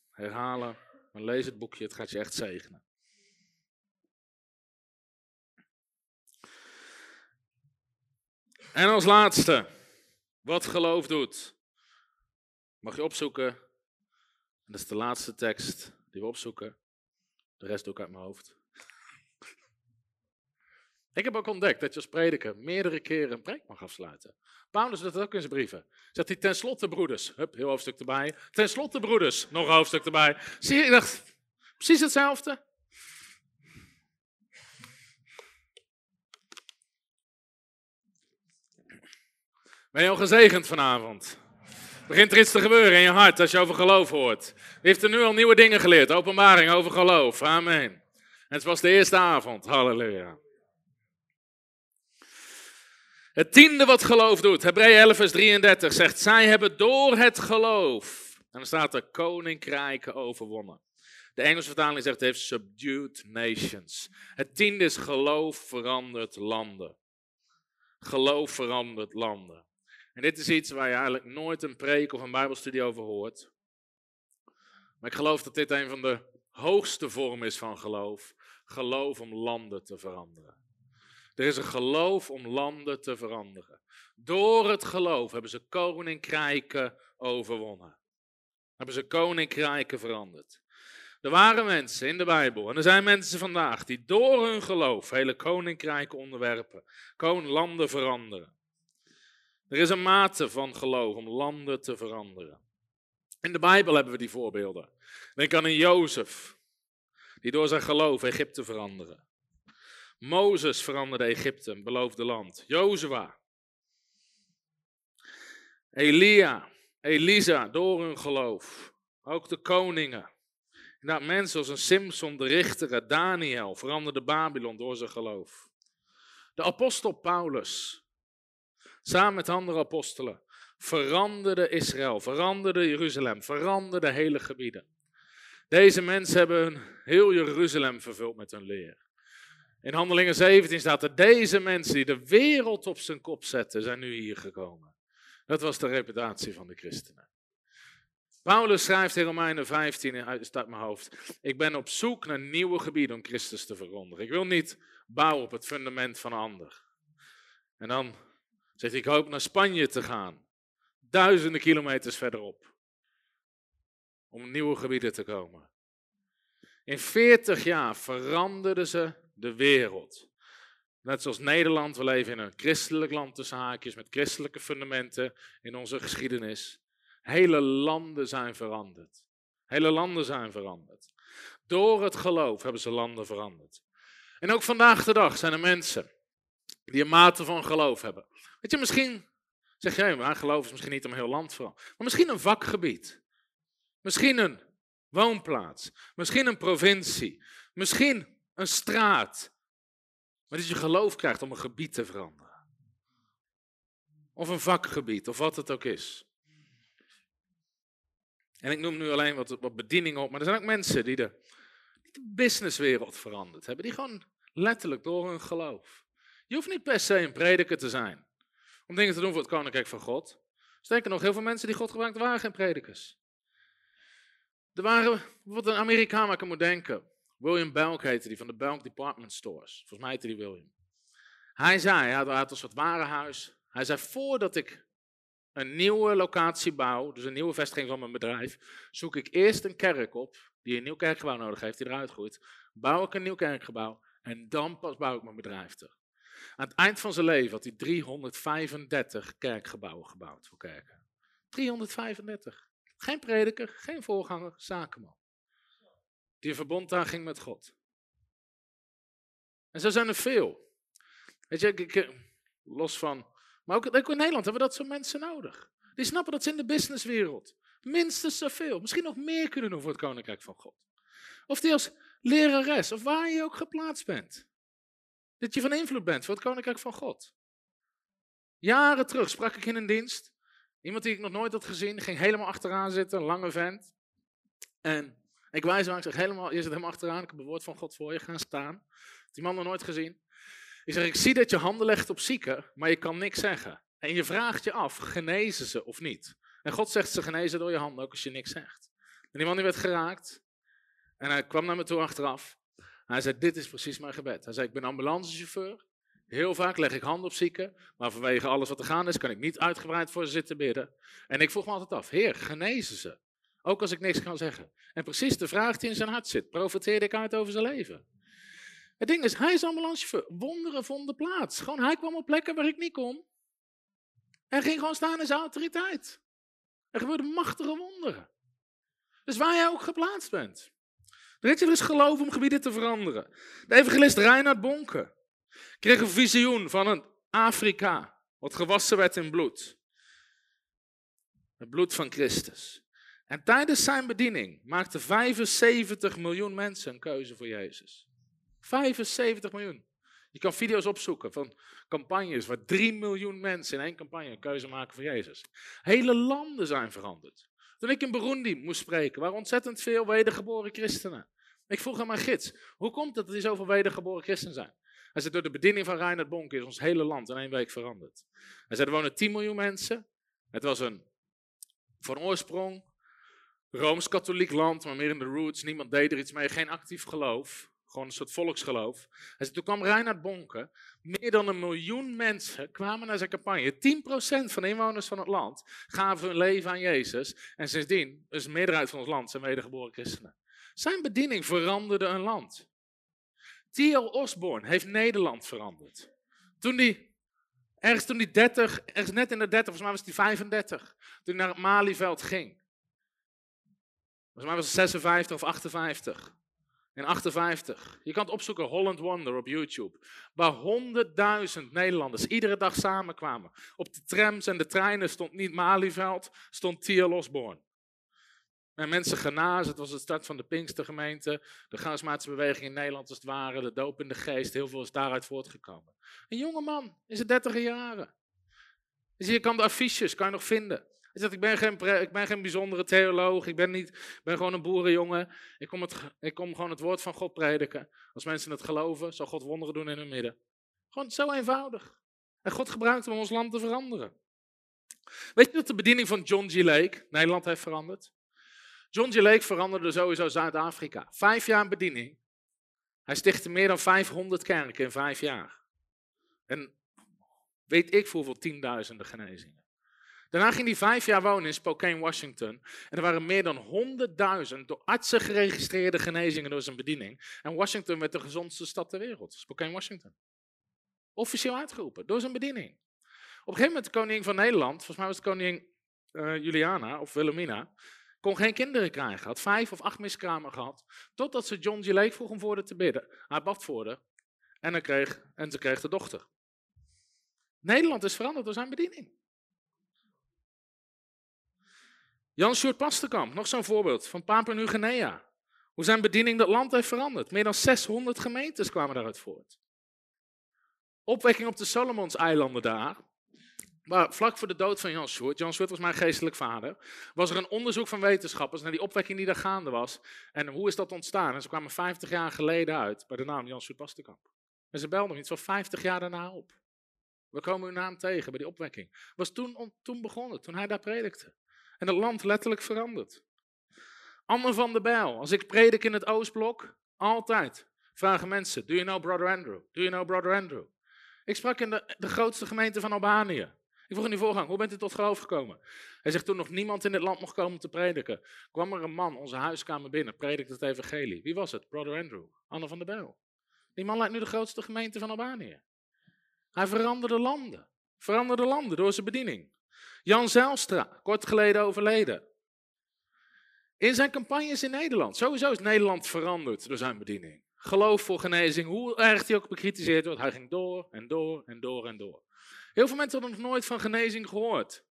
herhalen. Maar lees het boekje, het gaat je echt zegenen. En als laatste, wat geloof doet. Mag je opzoeken. En dat is de laatste tekst die we opzoeken. De rest doe ik uit mijn hoofd. Ik heb ook ontdekt dat je als prediker meerdere keren een preek mag afsluiten. Paulus doet dat ook in zijn brieven. Zegt hij tenslotte broeders. Hup, heel hoofdstuk erbij. Ten slotte broeders. Nog een hoofdstuk erbij. Zie je, ik dacht, precies hetzelfde. Ben je al gezegend vanavond? Begint er iets te gebeuren in je hart als je over geloof hoort? Wie heeft er nu al nieuwe dingen geleerd? Openbaring over geloof. Amen. En het was de eerste avond. Halleluja. Het tiende wat geloof doet, Hebreeën 11 vers 33 zegt, zij hebben door het geloof, en dan staat er koninkrijken overwonnen. De Engelse vertaling zegt, heeft subdued nations. Het tiende is geloof verandert landen. Geloof verandert landen. En dit is iets waar je eigenlijk nooit een preek of een bijbelstudie over hoort. Maar ik geloof dat dit een van de hoogste vormen is van geloof. Geloof om landen te veranderen. Er is een geloof om landen te veranderen. Door het geloof hebben ze koninkrijken overwonnen. Hebben ze koninkrijken veranderd. Er waren mensen in de Bijbel, en er zijn mensen vandaag, die door hun geloof hele koninkrijken onderwerpen, landen veranderen. Er is een mate van geloof om landen te veranderen. In de Bijbel hebben we die voorbeelden. Denk aan een Jozef, die door zijn geloof Egypte veranderen. Mozes veranderde Egypte, een beloofde land. Jozua. Elia, Elisa, door hun geloof. Ook de koningen. Inderdaad, mensen als een Simpson, de richter, Daniel, veranderde Babylon door zijn geloof. De apostel Paulus, samen met andere apostelen, veranderde Israël, veranderde Jeruzalem, veranderde hele gebieden. Deze mensen hebben heel Jeruzalem vervuld met hun leer. In Handelingen 17 staat er, deze mensen die de wereld op zijn kop zetten, zijn nu hier gekomen. Dat was de reputatie van de christenen. Paulus schrijft in Romeinen 15, uit mijn hoofd, ik ben op zoek naar nieuwe gebieden om Christus te verkondigen. Ik wil niet bouwen op het fundament van een ander. En dan zegt ik hoop naar Spanje te gaan. Duizenden kilometers verderop. Om nieuwe gebieden te komen. In 40 jaar veranderden ze de wereld. Net zoals Nederland, we leven in een christelijk land tussen haakjes, met christelijke fundamenten in onze geschiedenis. Hele landen zijn veranderd. Hele landen zijn veranderd. Door het geloof hebben ze landen veranderd. En ook vandaag de dag zijn er mensen die een mate van geloof hebben. Weet je, misschien zeg jij, maar geloof is misschien niet om heel land vooral. Maar misschien een vakgebied. Misschien een woonplaats. Misschien een provincie. Misschien een straat. Maar dat je geloof krijgt om een gebied te veranderen. Of een vakgebied, of wat het ook is. En ik noem nu alleen wat, wat bedieningen op, maar er zijn ook mensen die de, die de businesswereld veranderd hebben. Die gewoon letterlijk door hun geloof. Je hoeft niet per se een prediker te zijn om dingen te doen voor het koninkrijk van God. Sterker nog, heel veel mensen die God gebruikt waren geen predikers. Er waren, wat een Amerikaan waar ik moet denken. William Belk heette die, van de Belk Department Stores. Volgens mij heette die William. Hij zei, hij had een soort warenhuis. Hij zei, voordat ik een nieuwe locatie bouw, dus een nieuwe vestiging van mijn bedrijf, zoek ik eerst een kerk op die een nieuw kerkgebouw nodig heeft, die eruit groeit. Bouw ik een nieuw kerkgebouw en dan pas bouw ik mijn bedrijf terug. Aan het eind van zijn leven had hij 335 kerkgebouwen gebouwd voor kerken. 335. Geen prediker, geen voorganger, zakenman. Die verbond ging met God. En zo zijn er veel. Weet je, ik, los van. Maar ook, ook in Nederland hebben we dat soort mensen nodig. Die snappen dat ze in de businesswereld minstens zoveel, misschien nog meer kunnen doen voor het koninkrijk van God. Of die als lerares, of waar je ook geplaatst bent. Dat je van invloed bent voor het koninkrijk van God. Jaren terug sprak ik in een dienst. Iemand die ik nog nooit had gezien, ging helemaal achteraan zitten, een lange vent. En ik wijs hem, ik zeg helemaal, je zit helemaal achteraan, ik heb een woord van God voor je, gaan staan. Die man nog nooit gezien. Ik zeg, ik zie dat je handen legt op zieken, maar je kan niks zeggen. En je vraagt je af, genezen ze of niet? En God zegt ze genezen door je handen, ook als je niks zegt. En die man die werd geraakt. En hij kwam naar me toe achteraf. Hij zei, dit is precies mijn gebed. Hij zei, ik ben ambulancechauffeur. Heel vaak leg ik handen op zieken, maar vanwege alles wat er gaan is, kan ik niet uitgebreid voor ze zitten bidden. En ik vroeg me altijd af, Heer, genezen ze? Ook als ik niks kan zeggen. En precies de vraag die in zijn hart zit, profiteerde ik uit over zijn leven. Het ding is, hij is ambulancechauffeur. Wonderen vonden plaats. Gewoon, hij kwam op plekken waar ik niet kon. En ging gewoon staan in zijn autoriteit. Er gebeurden machtige wonderen. Dus waar jij ook geplaatst bent. Weet is geloof om gebieden te veranderen. De evangelist Reinhard Bonke kreeg een visioen van een Afrika, wat gewassen werd in bloed. Het bloed van Christus. En tijdens zijn bediening maakten 75 miljoen mensen een keuze voor Jezus. 75 miljoen. Je kan video's opzoeken van campagnes waar 3 miljoen mensen in één campagne een keuze maken voor Jezus. Hele landen zijn veranderd. Toen ik in Burundi moest spreken, waren ontzettend veel wedergeboren christenen. Ik vroeg aan mijn gids, hoe komt het dat er zoveel wedergeboren christenen zijn? Hij zei, door de bediening van Reinhard Bonk is ons hele land in één week veranderd. Hij zei, er wonen 10 miljoen mensen. Het was een, van oorsprong, Rooms-katholiek land, maar meer in de roots. Niemand deed er iets mee, geen actief geloof. Gewoon een soort volksgeloof. Hij zei, toen kwam Reinhard Bonke. Meer dan een miljoen mensen kwamen naar zijn campagne. 10% van de inwoners van het land gaven hun leven aan Jezus. En sindsdien is de meerderheid van ons land zijn wedergeboren christenen. Zijn bediening veranderde een land. T.L. Osborne heeft Nederland veranderd. Toen hij, ergens toen hij 30, ergens net in de 30, volgens mij was hij 35, toen hij naar het Malieveld ging. Volgens mij was het 56 of 58. In 58. Je kan het opzoeken, Holland Wonder op YouTube. Waar 100.000 Nederlanders iedere dag samenkwamen. Op de trams en de treinen stond niet Malieveld, stond T.L. Osborne. En mensen genazen, het was de start van de Pinkstergemeente, de charismatische beweging in Nederland als het ware, de doop in de geest, heel veel is daaruit voortgekomen. Een jonge man, in zijn dertig jaren. Je kan de affiches, kan je nog vinden. Hij zegt, ik ben geen, ik ben geen bijzondere theoloog, ik ben, niet, ben gewoon een boerenjongen. Ik kom, het, ik kom gewoon het woord van God prediken. Als mensen het geloven, zal God wonderen doen in hun midden. Gewoon zo eenvoudig. En God gebruikt hem om ons land te veranderen. Weet je dat de bediening van John G. Lake Nederland heeft veranderd? John G. Lake veranderde sowieso Zuid-Afrika. Vijf jaar bediening. Hij stichtte meer dan 500 kerken in vijf jaar. En weet ik voor hoeveel tienduizenden genezingen. Daarna ging hij vijf jaar wonen in Spokane, Washington. En er waren meer dan 100.000 door artsen geregistreerde genezingen door zijn bediening. En Washington werd de gezondste stad ter wereld. Spokane, Washington. Officieel uitgeroepen, door zijn bediening. Op een gegeven moment de koningin van Nederland, volgens mij was het koningin uh, Juliana of Wilhelmina, kon geen kinderen krijgen. Had vijf of acht miskramen gehad. Totdat ze John G. Lake vroeg om voor haar te bidden. Hij bad voor haar. En, kreeg, en ze kreeg de dochter. Nederland is veranderd door zijn bediening. Jan Sjoerd Pasterkamp, nog zo'n voorbeeld van Papua Nieuw-Guinea. Hoe zijn bediening dat land heeft veranderd. Meer dan 600 gemeentes kwamen daaruit voort. Opwekking op de Solomonseilanden daar. Maar vlak voor de dood van Jan Sjoerd, Jan Sjoerd was mijn geestelijk vader, was er een onderzoek van wetenschappers naar die opwekking die daar gaande was. En hoe is dat ontstaan? En ze kwamen 50 jaar geleden uit bij de naam Jan Sjoerd Pasterkamp. En ze belden nog iets van 50 jaar daarna op. We komen uw naam tegen bij die opwekking. Was toen, toen begonnen, toen hij daar predikte. En het land letterlijk veranderd. Anne van der Bijl, als ik predik in het Oostblok, altijd vragen mensen, do you know brother Andrew? Do you know brother Andrew? Ik sprak in de, de grootste gemeente van Albanië. Ik vroeg in die voorgang, hoe bent u tot geloof gekomen? Hij zegt, toen nog niemand in dit land mocht komen te prediken, kwam er een man onze huiskamer binnen, predikte het evangelie. Wie was het? Brother Andrew, Anne van der Bijl. Die man leidt nu de grootste gemeente van Albanië. Hij veranderde landen. Veranderde landen door zijn bediening. Jan Zijlstra, kort geleden overleden. In zijn campagnes in Nederland. Sowieso is Nederland veranderd door zijn bediening. Geloof voor genezing, hoe erg hij ook bekritiseerd wordt, hij ging door en door en door en door. Heel veel mensen hadden nog nooit van genezing gehoord.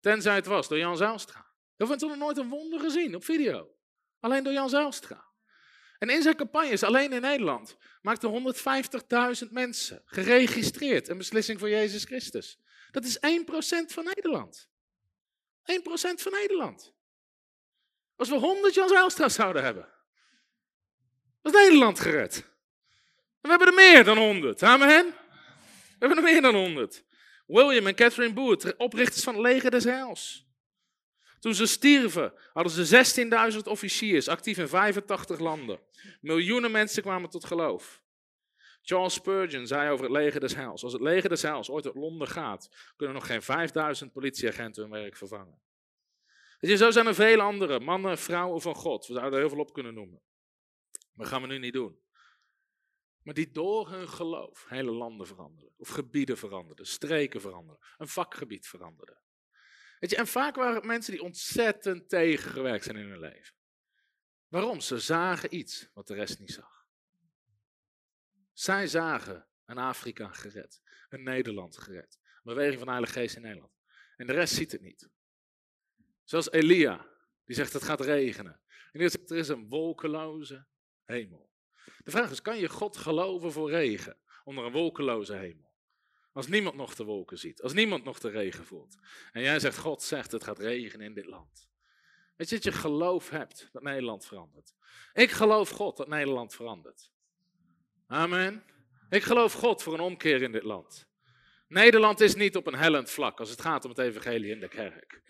Tenzij het was door Jan Zijlstra. Heel veel mensen hadden nooit een wonder gezien op video. Alleen door Jan Zijlstra. En in zijn campagnes, alleen in Nederland, maakten 150.000 mensen geregistreerd een beslissing voor Jezus Christus. Dat is 1% van Nederland. 1% van Nederland. Als we 100 Jan Zijlstra's zouden hebben, was Nederland gered. We hebben er meer dan 100. Amen. We hebben er meer dan 100. William en Catherine Booth, oprichters van het leger des Heils. Toen ze stierven, hadden ze 16.000 officiers, actief in 85 landen. Miljoenen mensen kwamen tot geloof. Charles Spurgeon zei over het leger des heils. Als het leger des heils ooit uit Londen gaat, kunnen nog geen 5000 politieagenten hun werk vervangen. Je, zo zijn er vele andere mannen, vrouwen van God. We zouden er heel veel op kunnen noemen. Maar dat gaan we nu niet doen. Maar die door hun geloof hele landen veranderden. Of gebieden veranderden, streken veranderden, een vakgebied veranderden. Weet je, en vaak waren het mensen die ontzettend tegengewerkt zijn in hun leven. Waarom? Ze zagen iets wat de rest niet zag. Zij zagen een Afrika gered, een Nederland gered, een beweging van Heilige Geest in Nederland. En de rest ziet het niet. Zoals Elia, die zegt het gaat regenen. En die zegt er is een wolkeloze hemel. De vraag is, kan je God geloven voor regen onder een wolkeloze hemel? Als niemand nog de wolken ziet, als niemand nog de regen voelt. En jij zegt, God zegt het gaat regenen in dit land. Weet je dat je geloof hebt dat Nederland verandert? Ik geloof God dat Nederland verandert. Amen. Ik geloof God voor een omkeer in dit land. Nederland is niet op een hellend vlak als het gaat om het evangelie in de kerk.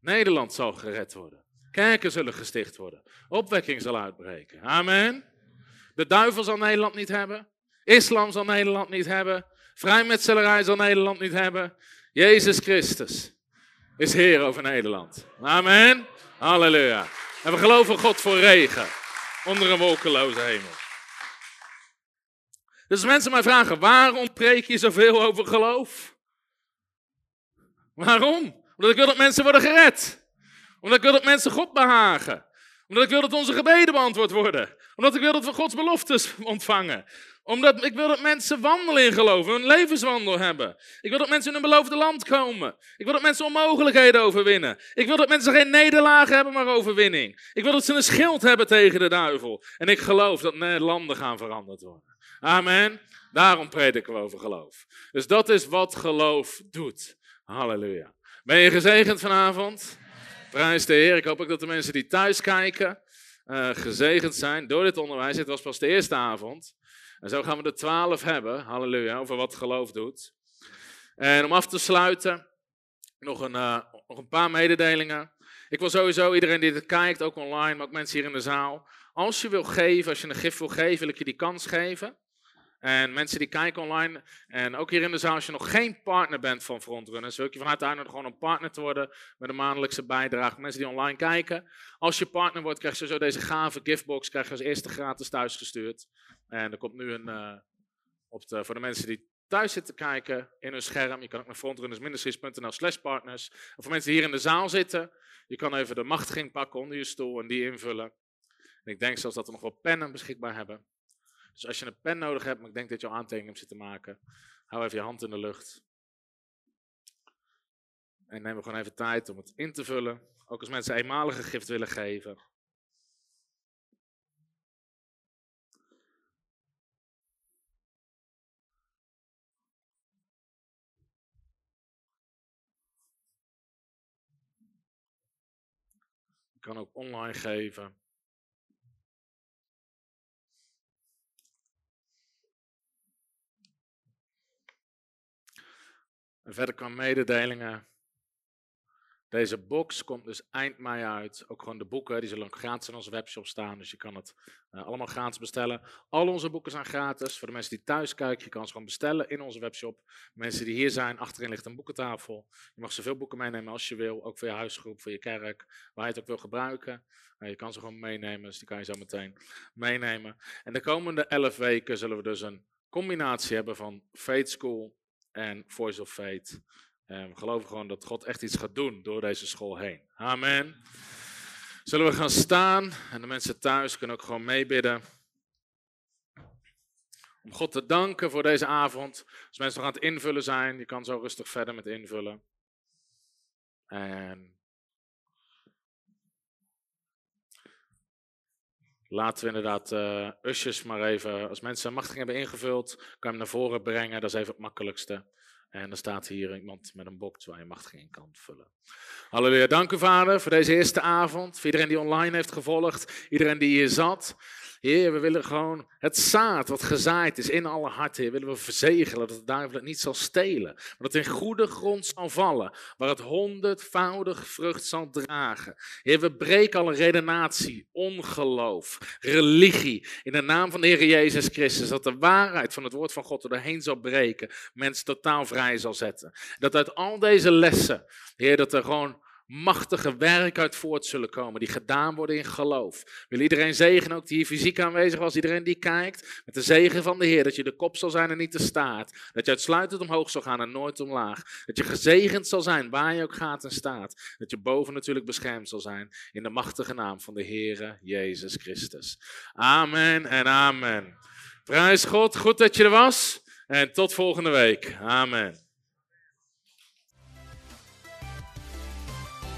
Nederland zal gered worden. Kerken zullen gesticht worden. Opwekking zal uitbreken. Amen. De duivel zal Nederland niet hebben. Islam zal Nederland niet hebben. Vrijmetselarij zal Nederland niet hebben. Jezus Christus is Heer over Nederland. Amen. Halleluja. En we geloven God voor regen onder een wolkeloze hemel. Dus mensen mij vragen, waarom preek je zoveel over geloof? Waarom? Omdat ik wil dat mensen worden gered. Omdat ik wil dat mensen God behagen. Omdat ik wil dat onze gebeden beantwoord worden. Omdat ik wil dat we Gods beloftes ontvangen. Omdat ik wil dat mensen wandelen in geloof, een levenswandel hebben. Ik wil dat mensen in een beloofde land komen. Ik wil dat mensen onmogelijkheden overwinnen. Ik wil dat mensen geen nederlagen hebben, maar overwinning. Ik wil dat ze een schild hebben tegen de duivel. En ik geloof dat landen gaan veranderd worden. Amen. Daarom prediken we over geloof. Dus dat is wat geloof doet. Halleluja. Ben je gezegend vanavond? Prijs de Heer. Ik hoop ook dat de mensen die thuis kijken uh, gezegend zijn door dit onderwijs. Het was pas de eerste avond. En zo gaan we de twaalf hebben. Halleluja. Over wat geloof doet. En om af te sluiten, nog een, uh, nog een paar mededelingen. Ik wil sowieso iedereen die dit kijkt, ook online, maar ook mensen hier in de zaal. Als je wil geven, als je een gif wil geven, wil ik je die kans geven. En mensen die kijken online, en ook hier in de zaal, als je nog geen partner bent van Frontrunners, wil ik je vanuit uitnodigen gewoon een partner te worden met een maandelijkse bijdrage. Mensen die online kijken, als je partner wordt, krijg je zo deze gave giftbox, krijg je als eerste gratis thuisgestuurd. En er komt nu een, uh, op de, voor de mensen die thuis zitten kijken in hun scherm, je kan ook naar frontrunnersministries.nl slash partners. En voor mensen die hier in de zaal zitten, je kan even de machtiging pakken onder je stoel en die invullen. En ik denk zelfs dat we nog wel pennen beschikbaar hebben. Dus als je een pen nodig hebt, maar ik denk dat je al aantekeningen hebt zitten maken, hou even je hand in de lucht. En neem gewoon even tijd om het in te vullen. Ook als mensen eenmalige gift willen geven. Je kan ook online geven. En verder kan mededelingen. Deze box komt dus eind mei uit. Ook gewoon de boeken, die zullen ook gratis in onze webshop staan. Dus je kan het uh, allemaal gratis bestellen. Al onze boeken zijn gratis. Voor de mensen die thuis kijken, je kan ze gewoon bestellen in onze webshop. Mensen die hier zijn, achterin ligt een boekentafel. Je mag zoveel boeken meenemen als je wil. Ook voor je huisgroep, voor je kerk, waar je het ook wil gebruiken. Uh, je kan ze gewoon meenemen, dus die kan je zo meteen meenemen. En de komende elf weken zullen we dus een combinatie hebben van Faith School en Voice of Faith. En we geloven gewoon dat God echt iets gaat doen door deze school heen. Amen. Zullen we gaan staan en de mensen thuis kunnen ook gewoon meebidden. Om God te danken voor deze avond. Als mensen nog aan het invullen zijn, je kan zo rustig verder met invullen. En Laten we inderdaad uh, usjes maar even, als mensen een machtiging hebben ingevuld, kan je hem naar voren brengen. Dat is even het makkelijkste. En dan staat hier iemand met een box waar je machtiging in kan vullen. Halleluja, dank u vader voor deze eerste avond. Voor iedereen die online heeft gevolgd, iedereen die hier zat. Heer, we willen gewoon het zaad wat gezaaid is in alle harten, Heer, willen we verzegelen dat de duivel het niet zal stelen. Maar dat het in goede grond zal vallen, waar het honderdvoudig vrucht zal dragen. Heer, we breken alle redenatie, ongeloof, religie, in de naam van de Heer Jezus Christus, dat de waarheid van het woord van God er doorheen zal breken, mensen totaal vrij zal zetten. Dat uit al deze lessen, Heer, dat er gewoon machtige werk uit voort zullen komen, die gedaan worden in geloof. Wil iedereen zegen, ook die hier fysiek aanwezig was, iedereen die kijkt, met de zegen van de Heer, dat je de kop zal zijn en niet de staart. Dat je uitsluitend omhoog zal gaan en nooit omlaag. Dat je gezegend zal zijn waar je ook gaat en staat. Dat je boven natuurlijk beschermd zal zijn in de machtige naam van de Heere Jezus Christus. Amen en amen. Prijs God, goed dat je er was en tot volgende week. Amen.